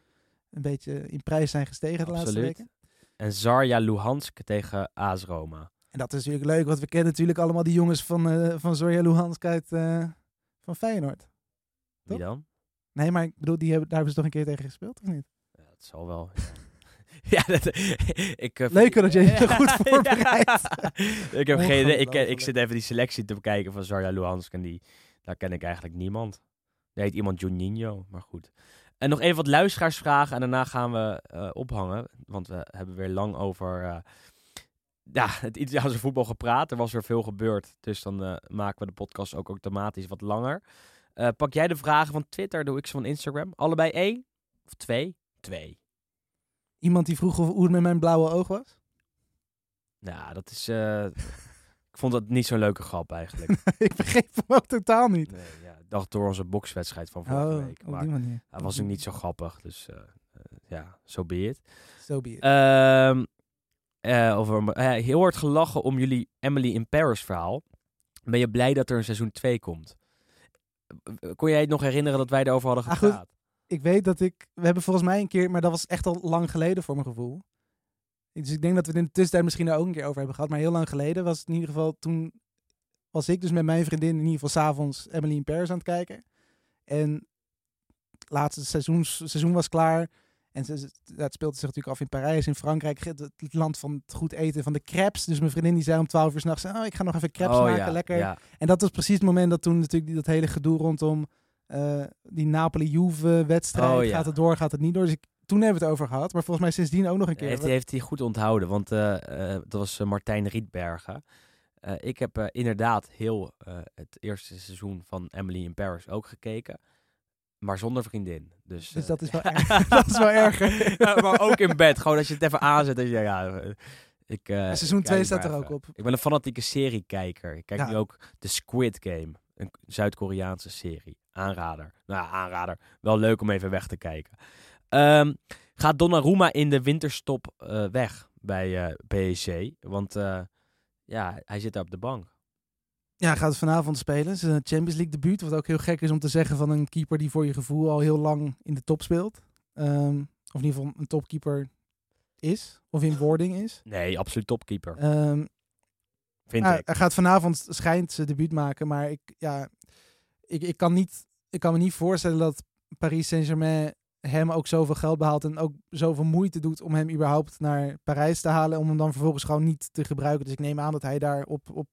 een beetje in prijs zijn gestegen de laatste weken. en Zarja Luhansk tegen AS Roma. En dat is natuurlijk leuk, want we kennen natuurlijk allemaal die jongens van, eh van Zorja Luhansk uit eh, van Feyenoord. Wie Toch? dan? Nee, maar ik bedoel, die hebben, daar hebben ze toch een keer tegen gespeeld, of niet? Ja, dat zal wel. Ja, ja dat, ik, eh, Leuk dat je je goed Ja, voorbereidt. ik heb geen idee. Ik, ik zit even die selectie te bekijken van Zarja Luhansk en die, daar ken ik eigenlijk niemand. Er heet iemand Juninho, maar goed. En nog even wat luisteraarsvragen en daarna gaan we eh, ophangen. Want we hebben weer lang over eh, ja, het Italiaanse voetbal gepraat. Er was weer veel gebeurd, dus dan eh, maken we de podcast ook automatisch wat langer. Pak jij de vragen van Twitter, doe ik ze van Instagram. Allebei één of twee? Twee. Iemand die vroeg of- hoe het met mijn blauwe oog was. Nou, dat is... ik vond dat niet zo'n leuke grap eigenlijk. ik begreep hem ook totaal niet. Nee, ja, dacht door onze bokswedstrijd van vorige Oh, week. Maar hij was ook niet zo grappig, dus eh, eh, ja, zo be it. Zo be it. Ehm, eh, over, heel hard gelachen om jullie Emily in Paris verhaal. Ben je blij dat er een seizoen 2 komt? Kon jij het nog herinneren dat wij erover hadden Ah, goed. gepraat? ik weet dat ik... We hebben volgens mij een keer... Maar dat was echt al lang geleden voor mijn gevoel. Dus ik denk dat we het in de tussentijd misschien daar ook een keer over hebben gehad. Maar heel lang geleden was het in ieder geval... Toen was ik dus met mijn vriendin in ieder geval s'avonds Emily in Paris aan het kijken. En het laatste seizoen, seizoen was klaar. En ze, het speelde zich natuurlijk af in Parijs, in Frankrijk. Het, land van het goed eten, van de crepes. Dus mijn vriendin die zei om 12 uur s'nachts... Oh, ik ga nog even crepes Oh, maken, ja, lekker. Ja. En dat was precies het moment dat toen natuurlijk die, dat hele gedoe rondom eh, die Napoli-Juve-wedstrijd. Oh, ja. Gaat het door, gaat het niet door? Dus ik, toen hebben we het over gehad. Maar volgens mij sindsdien ook nog een keer. Heeft, hij- heeft hij goed onthouden, want eh, eh, dat was Martijn Rietbergen. Eh, ik heb eh, inderdaad heel eh, het eerste seizoen van Emily in Paris ook gekeken. Maar zonder vriendin. Dus, Dus dat is wel erg. dat is wel erger. Ja, maar ook in bed. Gewoon als je het even aanzet. En je, ja, ik, seizoen ik kijk twee het staat maar er ook op. Ik ben een fanatieke seriekijker. Ik kijk Ja. nu ook The Squid Game. Een Zuid-Koreaanse serie. Aanrader. Nou aanrader. Wel leuk om even weg te kijken. Ehm, gaat Donnarumma in de winterstop weg bij PSG? Want ja, hij zit daar op de bank. Ja, hij gaat het vanavond spelen. Zijn Champions League debuut. Wat ook heel gek is om te zeggen van een keeper die voor je gevoel al heel lang in de top speelt. Ehm, of in ieder geval een topkeeper is. Of in wording is. Nee, absoluut topkeeper. Ehm, vind ja, ik. hij gaat vanavond schijnt zijn debuut maken. Maar ik, ja, ik, ik, kan niet, ik kan me niet voorstellen dat Paris Saint-Germain hem ook zoveel geld behaalt. En ook zoveel moeite doet om hem überhaupt naar Parijs te halen. Om hem dan vervolgens gewoon niet te gebruiken. Dus ik neem aan dat hij daar op, op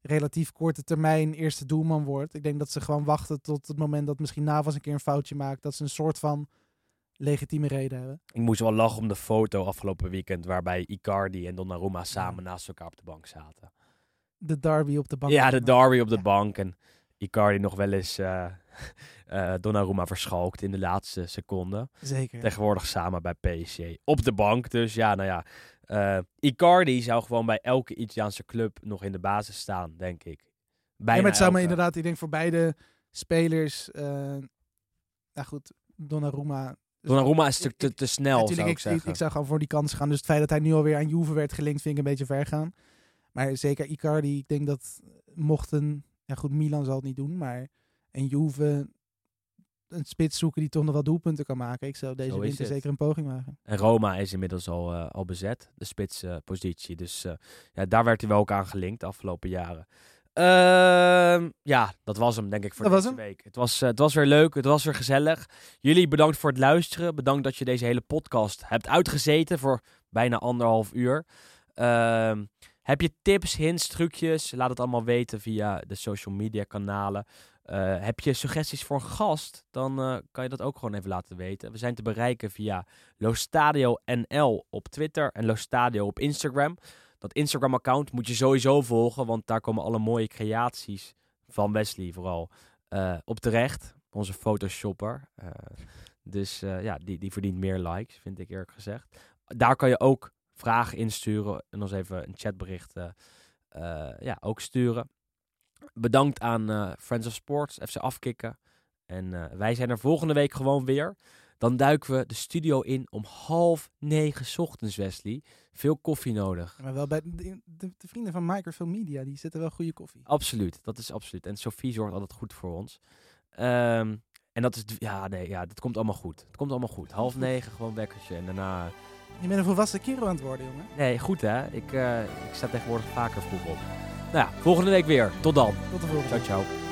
relatief korte termijn eerste doelman wordt. Ik denk dat ze gewoon wachten tot het moment dat misschien Navas een keer een foutje maakt. Dat ze een soort van legitieme reden hebben. Ik moest wel lachen om de foto afgelopen weekend waarbij Icardi en Donnarumma samen naast elkaar op de bank zaten. De derby op de bank. Ja, de derby op de bank en Icardi nog wel eens eh eh, Donnarumma verschalkt in de laatste seconde. Zeker. Tegenwoordig samen bij PSG op de bank. Dus ja, nou ja. eh, Icardi zou gewoon bij elke Italiaanse club nog in de basis staan, denk ik. Bijna Ja, maar het zou me inderdaad, ik denk voor beide spelers. nou goed, Donnarumma. Donnarumma is te, te, te snel, Natuurlijk, zou ik ik, zeggen. ik, zou gewoon voor die kans gaan. Dus het feit dat hij nu alweer aan Juve werd gelinkt, vind ik een beetje ver gaan. Maar zeker Icardi, ik denk dat mochten... Ja goed, Milan zal het niet doen, maar een Juve een spits zoeken die toch nog wel doelpunten kan maken. Ik zou deze Zo winter zeker een poging maken. En Roma is inmiddels al, eh, al bezet, de spitspositie. dus eh, ja, daar werd hij wel ook aan gelinkt de afgelopen jaren. Ehm, ja, dat was hem denk ik voor Dat deze week. Het was, eh, het was weer leuk, het was weer gezellig. Jullie bedankt voor het luisteren. Bedankt dat je deze hele podcast hebt uitgezeten voor bijna anderhalf uur. Ehm, heb je tips, hints, trucjes? Laat het allemaal weten via de social media kanalen. Eh, heb je suggesties voor een gast? Dan eh, kan je dat ook gewoon even laten weten. We zijn te bereiken via Lostadio NL op Twitter en Lostadio op Instagram. Dat Instagram-account moet je sowieso volgen, want daar komen alle mooie creaties van Wesley vooral eh, op terecht. Onze photoshopper. Dus ja, die, die verdient meer likes, vind ik eerlijk gezegd. Daar kan je ook vragen insturen en ons even een chatbericht ja, ook sturen. Bedankt aan eh, Friends of Sports, FC Afkikken. En eh, wij zijn er volgende week gewoon weer. Dan duiken we de studio in om half negen 's ochtends, Wesley. Veel koffie nodig. Maar wel bij de, de, de vrienden van Microfilm Media, die zetten wel goede koffie. Absoluut, dat is absoluut. En Sophie zorgt altijd goed voor ons. Ehm, en dat is, ja, nee, ja, dat komt allemaal goed. Het komt allemaal goed. Half negen, gewoon wekkertje. En daarna, Je bent een volwassen kerel aan het worden, jongen. nee, goed hè. Ik, eh, ik sta tegenwoordig vaker vroeg op. Nou ja, volgende week weer. Tot dan. Tot de volgende. Ciao, ciao.